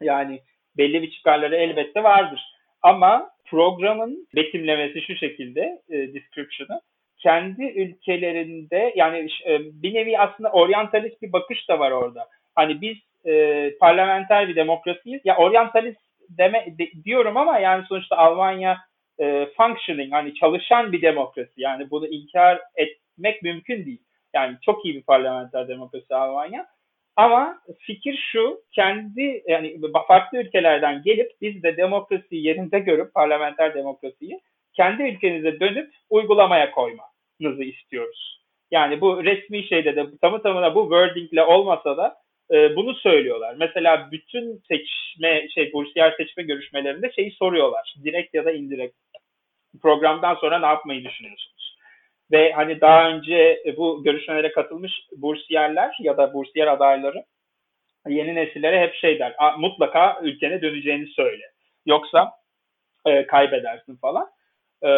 Yani belli bir çıkarları elbette vardır. Ama programın betimlemesi şu şekilde, e, description'ı, kendi ülkelerinde yani e, bir nevi aslında oryantalist bir bakış da var orada. Hani biz e, parlamenter bir demokrasiyiz. Ya oryantalist deme de, diyorum ama yani sonuçta Almanya e, functioning hani çalışan bir demokrasi. Yani bunu inkar etmek mümkün değil. Yani çok iyi bir parlamenter demokrasi Almanya. Ama fikir şu, kendi yani farklı ülkelerden gelip biz de demokrasiyi yerinde görüp parlamenter demokrasiyi kendi ülkenize dönüp uygulamaya koymanızı istiyoruz. Yani bu resmi şeyde de tamı tamına bu wordingle olmasa da e, bunu söylüyorlar. Mesela bütün seçme şey bursiyer seçme görüşmelerinde şeyi soruyorlar. Direkt ya da indirekt. Programdan sonra ne yapmayı düşünüyorsunuz? Ve hani daha önce e, bu görüşmelere katılmış bursiyerler ya da bursiyer adayları yeni nesillere hep şey der. Mutlaka ülkene döneceğini söyle. Yoksa e, kaybedersin falan. E,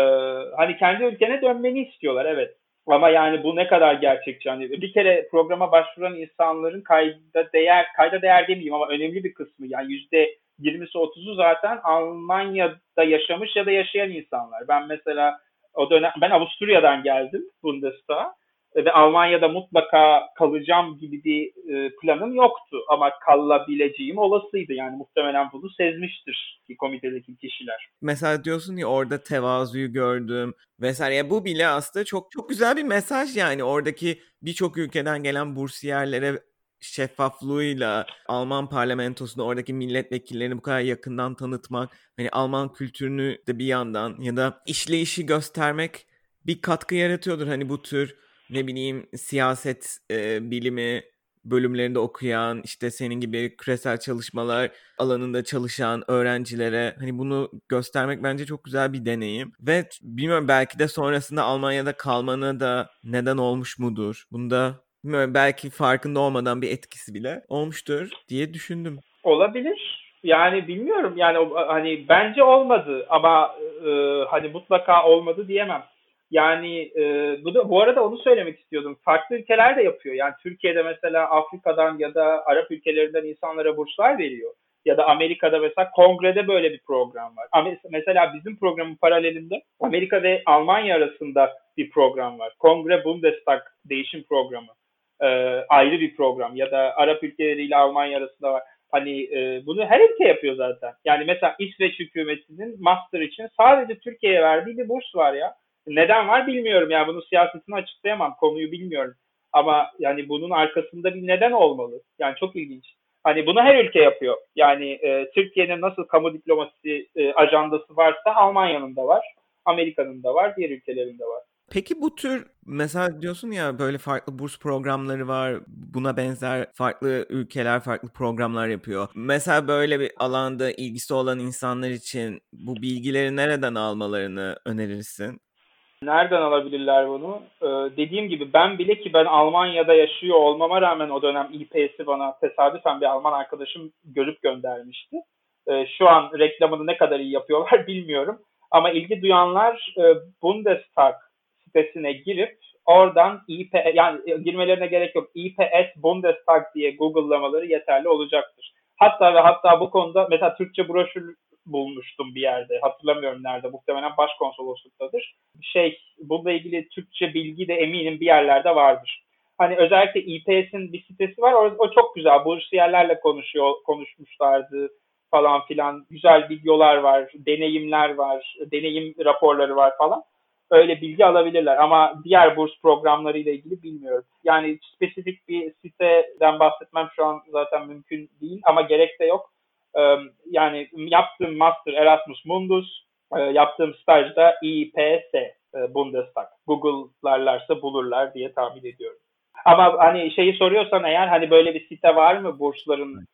hani kendi ülkene dönmeni istiyorlar evet. Ama yani bu ne kadar gerçekçi? Hani bir kere programa başvuran insanların kayda değer, kayda değer demeyeyim ama önemli bir kısmı yani yüzde 20'si 30'u zaten Almanya'da yaşamış ya da yaşayan insanlar. Ben mesela o dönem ben Avusturya'dan geldim Bundestag'a ve Almanya'da mutlaka kalacağım gibi bir e, planım yoktu ama kalabileceğim olasıydı. Yani muhtemelen bunu sezmiştir ki komitedeki kişiler. Mesela diyorsun ya orada tevazuyu gördüm vesaire. bu bile aslında çok çok güzel bir mesaj yani oradaki birçok ülkeden gelen bursiyerlere şeffaflığıyla Alman parlamentosunu oradaki milletvekillerini bu kadar yakından tanıtmak, hani Alman kültürünü de bir yandan ya da işleyişi göstermek bir katkı yaratıyordur. Hani bu tür ne bileyim siyaset e, bilimi bölümlerinde okuyan işte senin gibi küresel çalışmalar alanında çalışan öğrencilere hani bunu göstermek bence çok güzel bir deneyim ve bilmiyorum belki de sonrasında Almanya'da kalmana da neden olmuş mudur? Bunu da belki farkında olmadan bir etkisi bile olmuştur diye düşündüm. Olabilir. Yani bilmiyorum. Yani hani bence olmadı ama e, hani mutlaka olmadı diyemem. Yani e, bu da bu arada onu söylemek istiyordum. Farklı ülkeler de yapıyor. Yani Türkiye'de mesela Afrika'dan ya da Arap ülkelerinden insanlara burslar veriyor. Ya da Amerika'da mesela kongrede böyle bir program var. Mesela bizim programın paralelinde Amerika ve Almanya arasında bir program var. Kongre Bundestag değişim programı e, ayrı bir program ya da Arap ülkeleriyle Almanya arasında var. Hani e, bunu her ülke yapıyor zaten. Yani mesela İsveç hükümetinin master için sadece Türkiye'ye verdiği bir burs var ya. Neden var bilmiyorum. Yani bunu siyasetini açıklayamam. Konuyu bilmiyorum. Ama yani bunun arkasında bir neden olmalı. Yani çok ilginç. Hani bunu her ülke yapıyor. Yani e, Türkiye'nin nasıl kamu diplomasi e, ajandası varsa Almanya'nın da var. Amerika'nın da var. Diğer ülkelerin de var. Peki bu tür mesela diyorsun ya böyle farklı burs programları var. Buna benzer farklı ülkeler farklı programlar yapıyor. Mesela böyle bir alanda ilgisi olan insanlar için bu bilgileri nereden almalarını önerirsin? Nereden alabilirler bunu? Ee, dediğim gibi ben bile ki ben Almanya'da yaşıyor olmama rağmen o dönem İPS'i bana tesadüfen bir Alman arkadaşım görüp göndermişti. Ee, şu an reklamını ne kadar iyi yapıyorlar bilmiyorum. Ama ilgi duyanlar e, Bundestag sitesine girip oradan IP yani girmelerine gerek yok. IPS Bundestag diye Google'lamaları yeterli olacaktır. Hatta ve hatta bu konuda mesela Türkçe broşür bulmuştum bir yerde. Hatırlamıyorum nerede. Muhtemelen başkonsolosluktadır. Şey bununla ilgili Türkçe bilgi de eminim bir yerlerde vardır. Hani özellikle IPS'in bir sitesi var. O, o çok güzel. Bursiyerlerle konuşuyor, konuşmuşlardı falan filan. Güzel videolar var, deneyimler var, deneyim raporları var falan. Öyle bilgi alabilirler ama diğer burs programları ile ilgili bilmiyorum. Yani spesifik bir siteden bahsetmem şu an zaten mümkün değil ama gerek de yok. Yani yaptığım master Erasmus Mundus, yaptığım stajda IPS Bundestag. Google'larlarsa bulurlar diye tahmin ediyorum. Ama hani şeyi soruyorsan eğer hani böyle bir site var mı bursların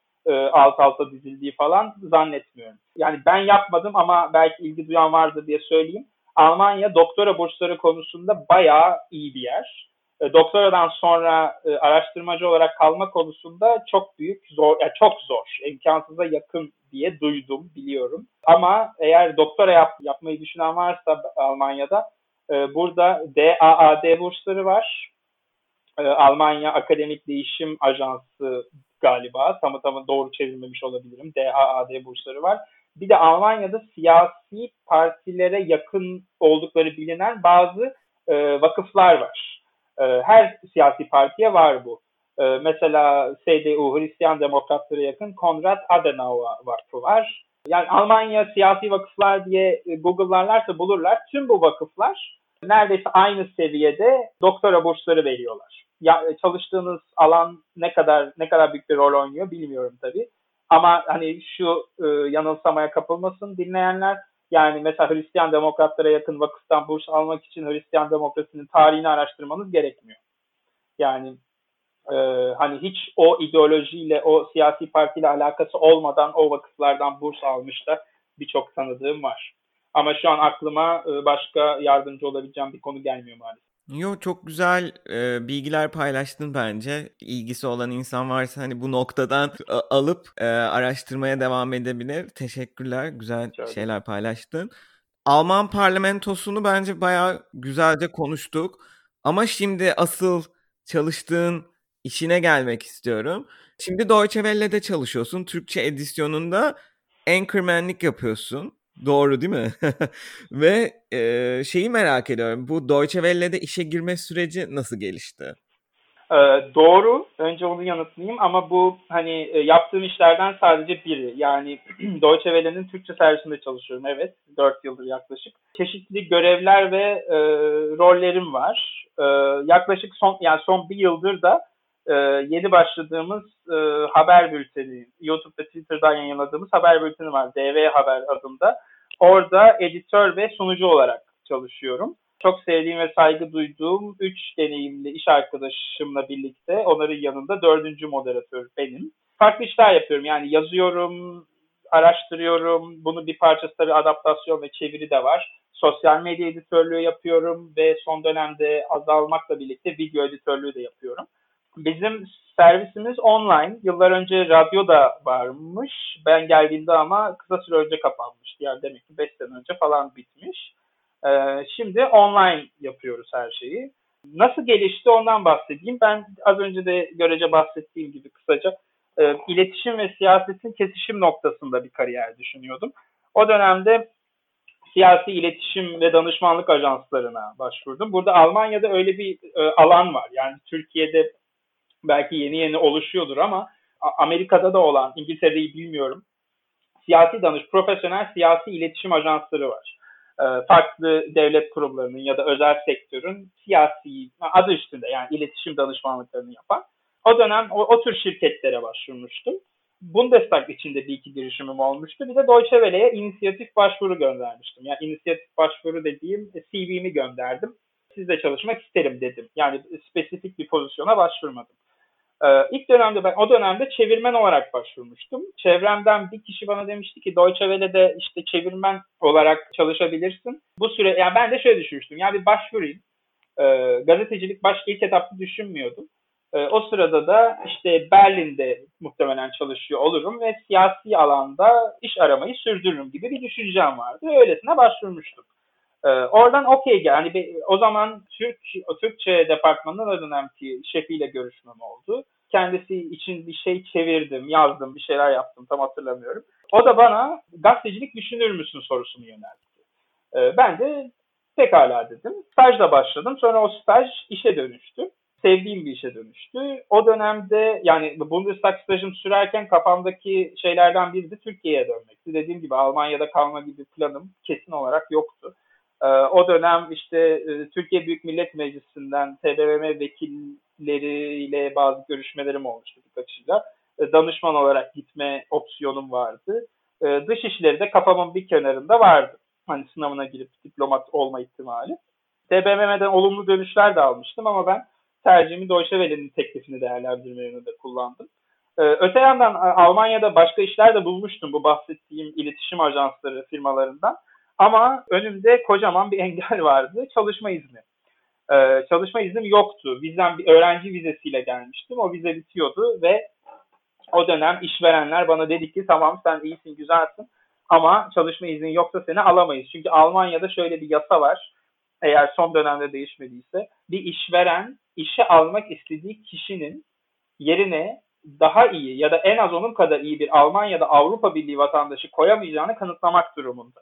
alt alta dizildiği falan zannetmiyorum. Yani ben yapmadım ama belki ilgi duyan vardı diye söyleyeyim. Almanya doktora bursları konusunda bayağı iyi bir yer. E, doktoradan sonra e, araştırmacı olarak kalma konusunda çok büyük zor, yani çok zor, imkansıza yakın diye duydum, biliyorum. Ama eğer doktora yap, yapmayı düşünen varsa Almanya'da e, burada DAAD bursları var. E, Almanya Akademik Değişim Ajansı galiba. Tamı tamı doğru çevirmemiş olabilirim. DAAD bursları var. Bir de Almanya'da siyasi partilere yakın oldukları bilinen bazı e, vakıflar var. E, her siyasi partiye var bu. E, mesela CDU, Hristiyan Demokratlara yakın Konrad Adenauer Vakfı var. Yani Almanya siyasi vakıflar diye e, Google'larlarsa bulurlar. Tüm bu vakıflar neredeyse aynı seviyede doktora bursları veriyorlar ya, çalıştığınız alan ne kadar ne kadar büyük bir rol oynuyor bilmiyorum tabii. Ama hani şu e, yanılsamaya kapılmasın dinleyenler. Yani mesela Hristiyan demokratlara yakın vakıftan burs almak için Hristiyan demokrasinin tarihini araştırmanız gerekmiyor. Yani e, hani hiç o ideolojiyle, o siyasi partiyle alakası olmadan o vakıflardan burs almış da birçok tanıdığım var. Ama şu an aklıma e, başka yardımcı olabileceğim bir konu gelmiyor maalesef. Yo çok güzel e, bilgiler paylaştın bence. İlgisi olan insan varsa hani bu noktadan alıp e, araştırmaya devam edebilir. Teşekkürler. Güzel Çok şeyler paylaştın. Alman parlamentosunu bence bayağı güzelce konuştuk. Ama şimdi asıl çalıştığın işine gelmek istiyorum. Şimdi Deutsche Welle'de çalışıyorsun. Türkçe edisyonunda anchormanlik yapıyorsun. Doğru değil mi? Ve e, şeyi merak ediyorum. Bu Deutsche Welle'de işe girme süreci nasıl gelişti? Ee, doğru. Önce onu yanıtlayayım ama bu hani yaptığım işlerden sadece biri. Yani Deutsche Welle'nin Türkçe servisinde çalışıyorum. Evet. 4 yıldır yaklaşık. Çeşitli görevler ve e, rollerim var. E, yaklaşık son yani son bir yıldır da e, yeni başladığımız e, haber bülteni, YouTube ve Twitter'dan yayınladığımız haber bülteni var. DV Haber adında. Orada editör ve sunucu olarak çalışıyorum. Çok sevdiğim ve saygı duyduğum üç deneyimli iş arkadaşımla birlikte onların yanında dördüncü moderatör benim. Farklı işler yapıyorum. Yani yazıyorum, araştırıyorum. Bunun bir parçası tabii adaptasyon ve çeviri de var. Sosyal medya editörlüğü yapıyorum ve son dönemde azalmakla birlikte video editörlüğü de yapıyorum. Bizim servisimiz online. Yıllar önce radyo da varmış. Ben geldiğimde ama kısa süre önce kapanmıştı. Yani demek ki 5 sene önce falan bitmiş. Ee, şimdi online yapıyoruz her şeyi. Nasıl gelişti ondan bahsedeyim. Ben az önce de görece bahsettiğim gibi kısaca e, iletişim ve siyasetin kesişim noktasında bir kariyer düşünüyordum. O dönemde siyasi iletişim ve danışmanlık ajanslarına başvurdum. Burada Almanya'da öyle bir e, alan var. Yani Türkiye'de belki yeni yeni oluşuyordur ama Amerika'da da olan, İngiltere'yi bilmiyorum. Siyasi danış, profesyonel siyasi iletişim ajansları var. Ee, farklı devlet kurumlarının ya da özel sektörün siyasi adı üstünde yani iletişim danışmanlıklarını yapan. O dönem o, o tür şirketlere başvurmuştum. Bundestag içinde bir iki girişimim olmuştu. Bir de Deutsche Welle'ye inisiyatif başvuru göndermiştim. Yani inisiyatif başvuru dediğim CV'mi gönderdim. Sizle çalışmak isterim dedim. Yani spesifik bir pozisyona başvurmadım. Ee, ilk dönemde ben o dönemde çevirmen olarak başvurmuştum. Çevremden bir kişi bana demişti ki Deutsche Welle'de işte çevirmen olarak çalışabilirsin. Bu süre yani ben de şöyle düşünmüştüm. Yani bir başvurayım. Ee, gazetecilik başka ilk etapta düşünmüyordum. Ee, o sırada da işte Berlin'de muhtemelen çalışıyor olurum ve siyasi alanda iş aramayı sürdürürüm gibi bir düşüncem vardı. Öylesine başvurmuştum. Ee, oradan okey yani o zaman Türk Türkçe departmanının o dönemki şefiyle görüşmem oldu. Kendisi için bir şey çevirdim, yazdım, bir şeyler yaptım tam hatırlamıyorum. O da bana gazetecilik düşünür müsün sorusunu yöneltti. Ee, ben de pekala dedim. Stajla başladım. Sonra o staj işe dönüştü. Sevdiğim bir işe dönüştü. O dönemde yani Bundestag stajım sürerken kafamdaki şeylerden biri de Türkiye'ye dönmekti. Dediğim gibi Almanya'da kalma gibi planım kesin olarak yoktu. Ee, o dönem işte e, Türkiye Büyük Millet Meclisi'nden TBMM vekilleriyle bazı görüşmelerim olmuştu birkaçıyla. E, danışman olarak gitme opsiyonum vardı. E, dışişleri de kafamın bir kenarında vardı. Hani sınavına girip diplomat olma ihtimali. TBMM'den olumlu dönüşler de almıştım ama ben tercihimi Deutsche Welle'nin teklifini değerlendirme yönünde kullandım. Ee, öte yandan Almanya'da başka işler de bulmuştum bu bahsettiğim iletişim ajansları firmalarından. Ama önümde kocaman bir engel vardı. Çalışma izni. Ee, çalışma iznim yoktu. Vizem bir öğrenci vizesiyle gelmiştim. O vize bitiyordu ve o dönem işverenler bana dedi ki tamam sen iyisin güzelsin ama çalışma iznin yoksa seni alamayız. Çünkü Almanya'da şöyle bir yasa var. Eğer son dönemde değişmediyse bir işveren işe almak istediği kişinin yerine daha iyi ya da en az onun kadar iyi bir Almanya'da Avrupa Birliği vatandaşı koyamayacağını kanıtlamak durumunda.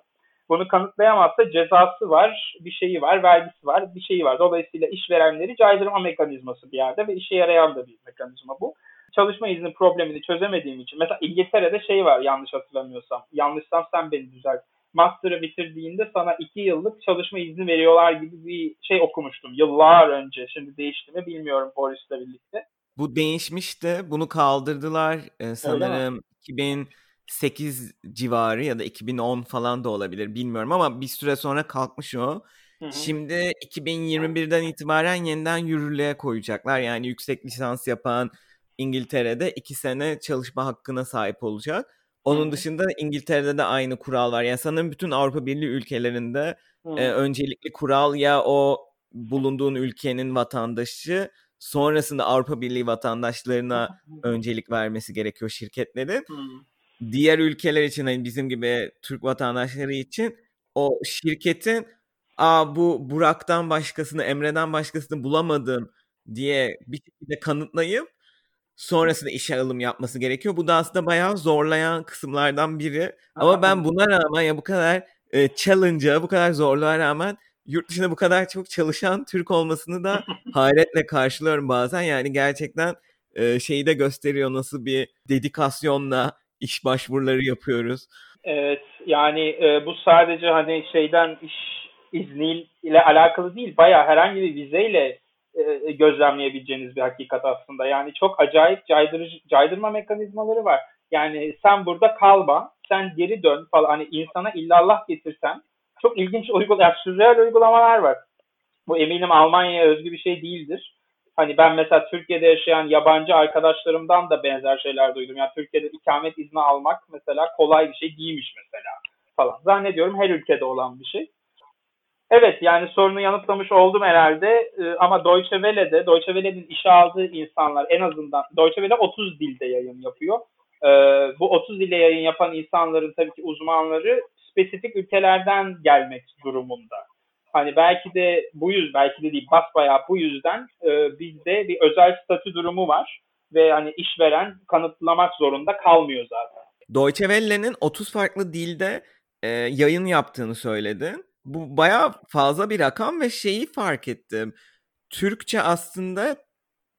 Bunu kanıtlayamazsa cezası var, bir şeyi var, vergisi var, bir şeyi var. Dolayısıyla işverenleri caydırma mekanizması bir yerde ve işe yarayan da bir mekanizma bu. Çalışma izni problemini çözemediğim için. Mesela İngiltere'de şey var yanlış hatırlamıyorsam. Yanlışsam sen beni düzelt. Master'ı bitirdiğinde sana iki yıllık çalışma izni veriyorlar gibi bir şey okumuştum yıllar önce. Şimdi değişti mi bilmiyorum Boris'le birlikte. Bu değişmişti. Bunu kaldırdılar. Ee, sanırım 2000 8 civarı ya da 2010 falan da olabilir bilmiyorum ama bir süre sonra kalkmış o. Hı hı. Şimdi 2021'den itibaren yeniden yürürlüğe koyacaklar. Yani yüksek lisans yapan İngiltere'de 2 sene çalışma hakkına sahip olacak. Onun hı. dışında İngiltere'de de aynı kural var. Yani sanırım bütün Avrupa Birliği ülkelerinde e, öncelikli kural ya o bulunduğun ülkenin vatandaşı sonrasında Avrupa Birliği vatandaşlarına öncelik vermesi gerekiyor şirketlerin. Diğer ülkeler için hani bizim gibi Türk vatandaşları için o şirketin Aa bu Burak'tan başkasını, Emre'den başkasını bulamadım diye bir şekilde kanıtlayıp sonrasında işe alım yapması gerekiyor. Bu da aslında bayağı zorlayan kısımlardan biri. Ama ben buna rağmen ya bu kadar e, challenge'a, bu kadar zorluğa rağmen yurt dışında bu kadar çok çalışan Türk olmasını da hayretle karşılıyorum bazen. Yani gerçekten e, şeyi de gösteriyor nasıl bir dedikasyonla iş başvuruları yapıyoruz. Evet yani e, bu sadece hani şeyden iş izniyle alakalı değil. Bayağı herhangi bir vizeyle e, gözlemleyebileceğiniz bir hakikat aslında. Yani çok acayip caydırıcı, caydırma mekanizmaları var. Yani sen burada kalma, sen geri dön falan. Hani insana illallah getirsen çok ilginç uygulamalar, sürreal uygulamalar var. Bu eminim Almanya'ya özgü bir şey değildir. Hani ben mesela Türkiye'de yaşayan yabancı arkadaşlarımdan da benzer şeyler duydum. Yani Türkiye'de ikamet izni almak mesela kolay bir şey değilmiş mesela falan. Zannediyorum her ülkede olan bir şey. Evet yani sorunu yanıtlamış oldum herhalde ee, ama Deutsche Welle'de, Deutsche Welle'nin işe aldığı insanlar en azından Deutsche Welle 30 dilde yayın yapıyor. Ee, bu 30 dilde yayın yapan insanların tabii ki uzmanları spesifik ülkelerden gelmek durumunda. Hani belki de bu yüz, belki de değil basbayağı bu yüzden e, bizde bir özel statü durumu var ve hani işveren kanıtlamak zorunda kalmıyor zaten. Deutsche Welle'nin 30 farklı dilde e, yayın yaptığını söyledin. Bu baya fazla bir rakam ve şeyi fark ettim. Türkçe aslında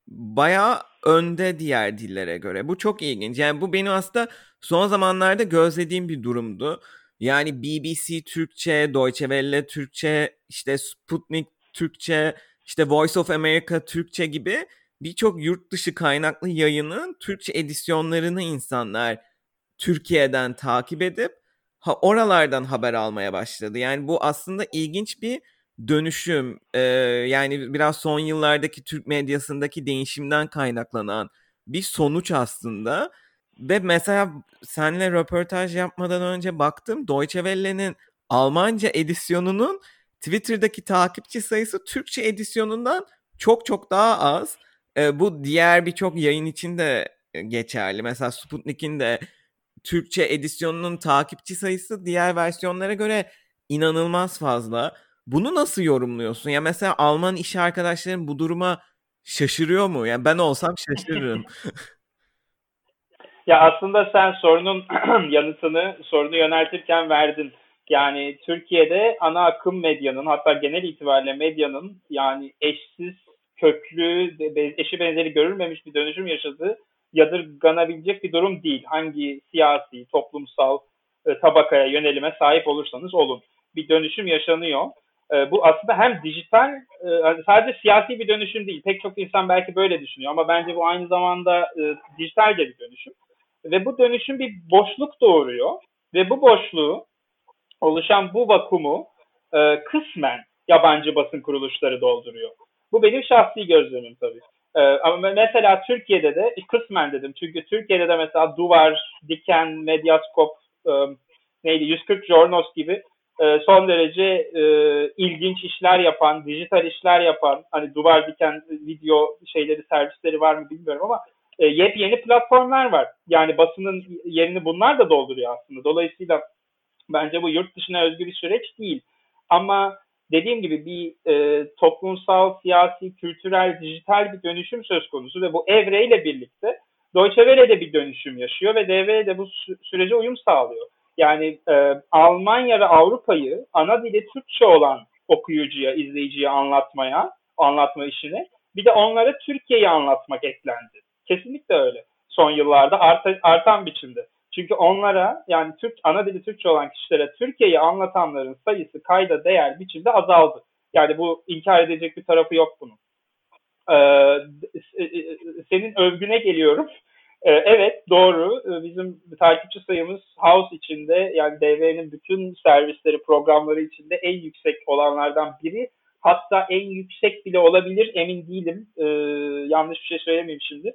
baya önde diğer dillere göre. Bu çok ilginç. Yani bu benim aslında son zamanlarda gözlediğim bir durumdu. Yani BBC Türkçe, Deutsche Welle Türkçe, işte Sputnik Türkçe, işte Voice of America Türkçe gibi birçok yurt dışı kaynaklı yayının Türkçe edisyonlarını insanlar Türkiye'den takip edip ha oralardan haber almaya başladı. Yani bu aslında ilginç bir dönüşüm. Ee, yani biraz son yıllardaki Türk medyasındaki değişimden kaynaklanan bir sonuç aslında. Ve mesela seninle röportaj yapmadan önce baktım Deutsche Welle'nin Almanca edisyonunun Twitter'daki takipçi sayısı Türkçe edisyonundan çok çok daha az. E, bu diğer birçok yayın için de geçerli. Mesela Sputnik'in de Türkçe edisyonunun takipçi sayısı diğer versiyonlara göre inanılmaz fazla. Bunu nasıl yorumluyorsun? Ya mesela Alman iş arkadaşların bu duruma şaşırıyor mu? Yani ben olsam şaşırırım. ya aslında sen sorunun yanıtını sorunu yöneltirken verdin. Yani Türkiye'de ana akım medyanın hatta genel itibariyle medyanın yani eşsiz, köklü, eşi benzeri görülmemiş bir dönüşüm yaşadığı yadırganabilecek bir durum değil. Hangi siyasi, toplumsal e, tabakaya, yönelime sahip olursanız olun. Bir dönüşüm yaşanıyor. E, bu aslında hem dijital, e, sadece siyasi bir dönüşüm değil. Pek çok insan belki böyle düşünüyor ama bence bu aynı zamanda dijital de bir dönüşüm. Ve bu dönüşüm bir boşluk doğuruyor. Ve bu boşluğu, oluşan bu vakumu e, kısmen yabancı basın kuruluşları dolduruyor. Bu benim şahsi gözlemim tabii. Ee, ama mesela Türkiye'de de kısmen dedim. Çünkü Türkiye'de de mesela Duvar, Diken, Medyaskop, e, neydi 140 Jornos gibi e, son derece e, ilginç işler yapan, dijital işler yapan, hani Duvar, Diken video şeyleri, servisleri var mı bilmiyorum ama e, yepyeni platformlar var. Yani basının yerini bunlar da dolduruyor aslında. Dolayısıyla bence bu yurt dışına özgü bir süreç değil. Ama dediğim gibi bir e, toplumsal, siyasi, kültürel, dijital bir dönüşüm söz konusu ve bu evreyle birlikte Deutsche Welle de bir dönüşüm yaşıyor ve DV de bu sü- sürece uyum sağlıyor. Yani e, Almanya ve Avrupa'yı ana dili Türkçe olan okuyucuya, izleyiciye anlatmaya, anlatma işini bir de onlara Türkiye'yi anlatmak eklendi. Kesinlikle öyle. Son yıllarda arta, artan biçimde. Çünkü onlara yani Türk ana dili Türkçe olan kişilere Türkiye'yi anlatanların sayısı kayda değer biçimde azaldı. Yani bu inkar edecek bir tarafı yok bunun. Ee, senin övgüne geliyorum. Ee, evet doğru. Ee, bizim takipçi sayımız House içinde yani DV'nin bütün servisleri, programları içinde en yüksek olanlardan biri. Hatta en yüksek bile olabilir emin değilim. Ee, yanlış bir şey söylemeyeyim şimdi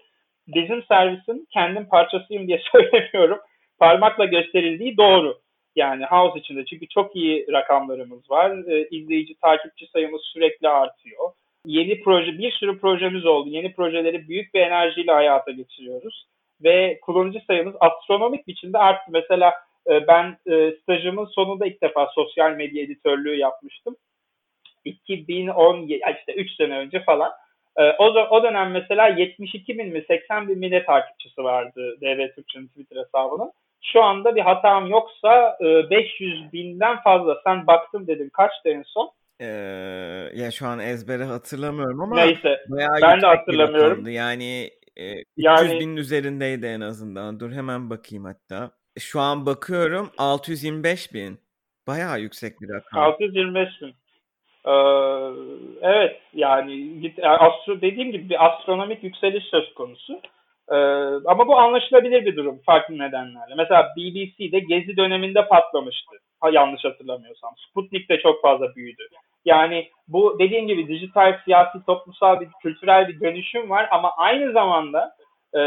bizim servisin kendim parçasıyım diye söylemiyorum. Parmakla gösterildiği doğru. Yani House içinde çünkü çok iyi rakamlarımız var. E, izleyici, takipçi sayımız sürekli artıyor. Yeni proje, bir sürü projemiz oldu. Yeni projeleri büyük bir enerjiyle hayata geçiriyoruz. Ve kullanıcı sayımız astronomik biçimde arttı. Mesela e, ben e, stajımın sonunda ilk defa sosyal medya editörlüğü yapmıştım. 2010, işte 3 sene önce falan. E, o, o dönem mesela 72 bin mi 80 bin mi ne takipçisi vardı DV Türkçe'nin Twitter hesabının. Şu anda bir hatam yoksa e, 500 binden fazla. Sen baktım dedim kaçtı en son? Ee, ya şu an ezbere hatırlamıyorum ama Neyse ben de hatırlamıyorum. Yani e, 300 yani, binin üzerindeydi en azından. Dur hemen bakayım hatta. Şu an bakıyorum 625 bin. Bayağı yüksek bir rakam. 625 bin. Ee, evet yani astro dediğim gibi bir astronomik yükseliş söz konusu. Ee, ama bu anlaşılabilir bir durum farklı nedenlerle. Mesela BBC'de gezi döneminde patlamıştı. Ha, yanlış hatırlamıyorsam. Sputnik de çok fazla büyüdü. Yani bu dediğim gibi dijital, siyasi, toplumsal bir kültürel bir dönüşüm var ama aynı zamanda e,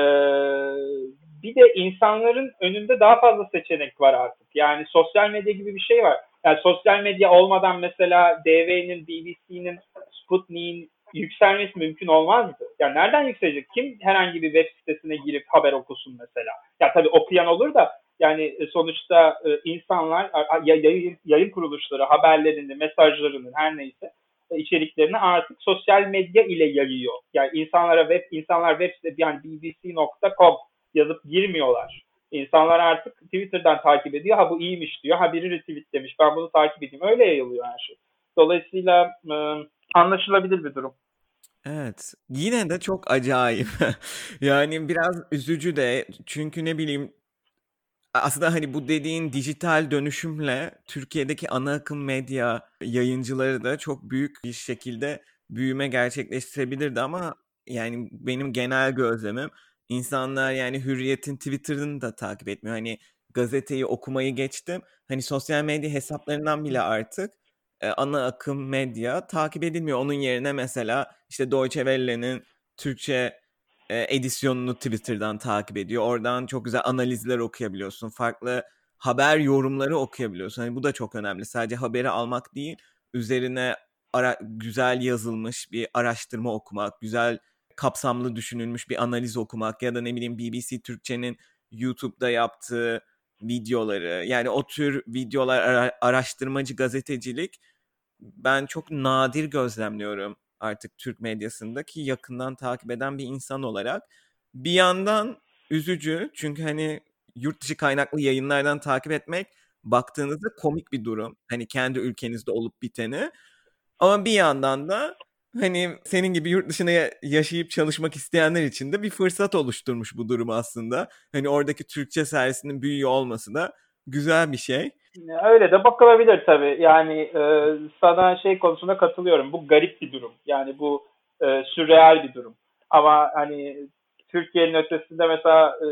bir de insanların önünde daha fazla seçenek var artık. Yani sosyal medya gibi bir şey var. Yani sosyal medya olmadan mesela DV'nin, BBC'nin, Sputnik'in yükselmesi mümkün olmazdı. Yani nereden yükselecek? Kim herhangi bir web sitesine girip haber okusun mesela? Ya tabii okuyan olur da yani e, sonuçta e, insanlar yayın, yayın kuruluşları haberlerini, mesajlarını her neyse e, içeriklerini artık sosyal medya ile yayıyor. Yani insanlara web insanlar web site yani bbc.com yazıp girmiyorlar. İnsanlar artık Twitter'dan takip ediyor. Ha bu iyiymiş diyor. Ha biri retweetlemiş. Ben bunu takip edeyim. Öyle yayılıyor her şey. Dolayısıyla e, anlaşılabilir bir durum. Evet. Yine de çok acayip. yani biraz üzücü de çünkü ne bileyim aslında hani bu dediğin dijital dönüşümle Türkiye'deki ana akım medya yayıncıları da çok büyük bir şekilde büyüme gerçekleştirebilirdi ama yani benim genel gözlemim insanlar yani Hürriyet'in Twitter'ını da takip etmiyor. Hani gazeteyi okumayı geçtim. Hani sosyal medya hesaplarından bile artık e, ana akım medya takip edilmiyor. Onun yerine mesela işte Deutsche Welle'nin Türkçe e, edisyonunu Twitter'dan takip ediyor. Oradan çok güzel analizler okuyabiliyorsun. Farklı haber yorumları okuyabiliyorsun. Hani bu da çok önemli. Sadece haberi almak değil, üzerine ara, güzel yazılmış bir araştırma okumak, güzel kapsamlı düşünülmüş bir analiz okumak ya da ne bileyim BBC Türkçe'nin YouTube'da yaptığı videoları yani o tür videolar ara- araştırmacı gazetecilik ben çok nadir gözlemliyorum artık Türk medyasında ki yakından takip eden bir insan olarak. Bir yandan üzücü çünkü hani yurt dışı kaynaklı yayınlardan takip etmek baktığınızda komik bir durum. Hani kendi ülkenizde olup biteni. Ama bir yandan da hani senin gibi yurt dışına yaşayıp çalışmak isteyenler için de bir fırsat oluşturmuş bu durum aslında. Hani oradaki Türkçe servisinin büyüyor olması da güzel bir şey. Öyle de bakılabilir tabii. Yani e, sana şey konusunda katılıyorum. Bu garip bir durum. Yani bu e, sürreal bir durum. Ama hani Türkiye'nin ötesinde mesela e,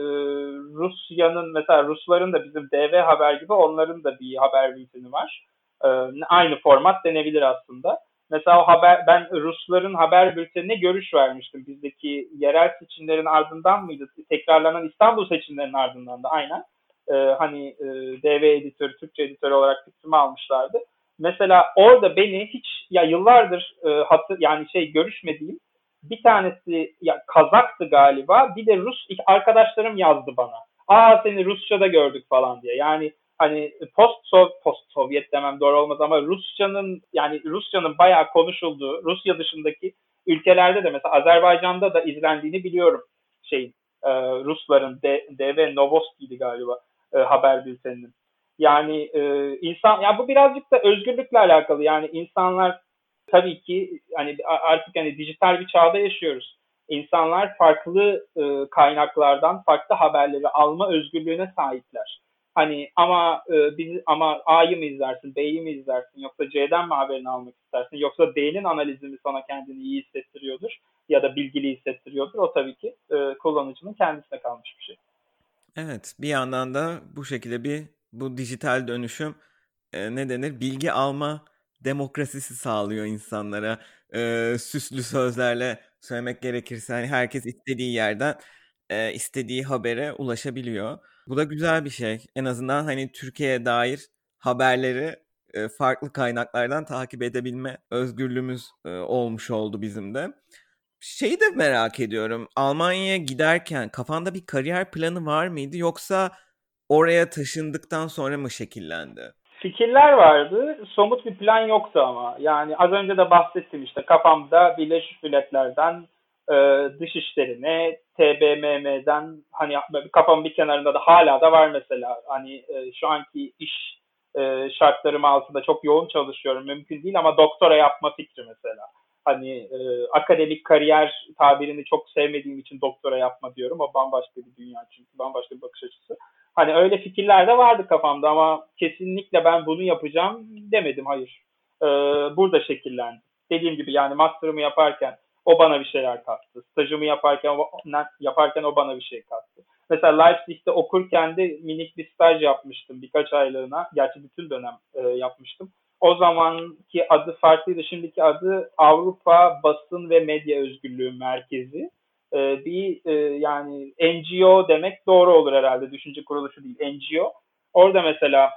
Rusya'nın mesela Rusların da bizim DV haber gibi onların da bir haber bülteni var. E, aynı format denebilir aslında. Mesela haber ben Rusların haber bültenine görüş vermiştim. Bizdeki yerel seçimlerin ardından mıydı? Tekrarlanan İstanbul seçimlerinin ardından da aynen. E, hani e, DV editörü, Türkçe editörü olarak fikrimi almışlardı. Mesela orada beni hiç ya yıllardır e, hatır, yani şey görüşmediğim bir tanesi ya Kazaktı galiba. Bir de Rus arkadaşlarım yazdı bana. Aa seni Rusça'da gördük falan diye. Yani hani post post Sovyet demem doğru olmaz ama Rusçanın yani Rusçanın bayağı konuşulduğu Rusya dışındaki ülkelerde de mesela Azerbaycan'da da izlendiğini biliyorum şey e, Rusların D, DV Novosti'ydi galiba e, haber bülteninin. Yani e, insan ya bu birazcık da özgürlükle alakalı. Yani insanlar tabii ki hani artık hani dijital bir çağda yaşıyoruz. İnsanlar farklı e, kaynaklardan farklı haberleri alma özgürlüğüne sahipler. Hani ama e, biz ama A'yı mı izlersin, B'yi mi izlersin yoksa C'den mi haberini almak istersin yoksa D'nin analizi mi sana kendini iyi hissettiriyordur ya da bilgili hissettiriyordur. O tabii ki e, kullanıcının kendisine kalmış bir şey. Evet, bir yandan da bu şekilde bir bu dijital dönüşüm e, ne denir? Bilgi alma demokrasisi sağlıyor insanlara. E, süslü sözlerle söylemek gerekirse hani herkes istediği yerden e, istediği habere ulaşabiliyor. Bu da güzel bir şey. En azından hani Türkiye'ye dair haberleri farklı kaynaklardan takip edebilme özgürlüğümüz olmuş oldu bizim de. Şeyi de merak ediyorum. Almanya'ya giderken kafanda bir kariyer planı var mıydı yoksa oraya taşındıktan sonra mı şekillendi? Fikirler vardı. Somut bir plan yoktu ama. Yani az önce de bahsettim işte kafamda Birleşmiş Milletler'den e, dışişlerine, TBMM'den hani kafamın bir kenarında da hala da var mesela. Hani e, şu anki iş e, şartlarım altında çok yoğun çalışıyorum. Mümkün değil ama doktora yapma fikri mesela. Hani e, akademik kariyer tabirini çok sevmediğim için doktora yapma diyorum. O bambaşka bir dünya çünkü bambaşka bir bakış açısı. Hani öyle fikirler de vardı kafamda ama kesinlikle ben bunu yapacağım demedim hayır. E, burada şekillendi. Dediğim gibi yani master'ımı yaparken o bana bir şeyler kattı. Stajımı yaparken o, yaparken o bana bir şey kattı. Mesela Leipzig'te okurken de minik bir staj yapmıştım birkaç aylığına. Gerçi bütün dönem e, yapmıştım. O zamanki adı farklıydı. Şimdiki adı Avrupa Basın ve Medya Özgürlüğü Merkezi. E, bir e, yani NGO demek doğru olur herhalde. Düşünce kuruluşu değil NGO. Orada mesela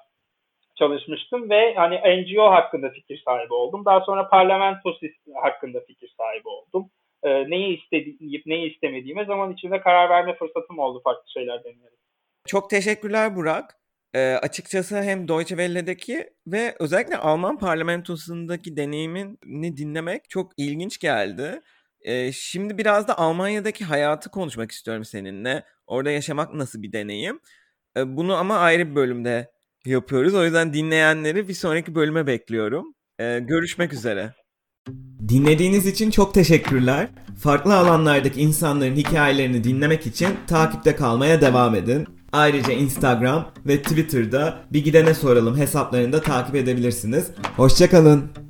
çalışmıştım ve hani NGO hakkında fikir sahibi oldum. Daha sonra parlamento hakkında fikir sahibi oldum. E, neyi istediğim, neyi istemediğime zaman içinde karar verme fırsatım oldu farklı şeyler deneyerek. Çok teşekkürler Burak. E, açıkçası hem Deutsche Welle'deki ve özellikle Alman parlamentosundaki deneyimini dinlemek çok ilginç geldi. E, şimdi biraz da Almanya'daki hayatı konuşmak istiyorum seninle. Orada yaşamak nasıl bir deneyim? E, bunu ama ayrı bir bölümde yapıyoruz. O yüzden dinleyenleri bir sonraki bölüme bekliyorum. Ee, görüşmek üzere. Dinlediğiniz için çok teşekkürler. Farklı alanlardaki insanların hikayelerini dinlemek için takipte kalmaya devam edin. Ayrıca Instagram ve Twitter'da bir gidene soralım hesaplarını da takip edebilirsiniz. Hoşçakalın.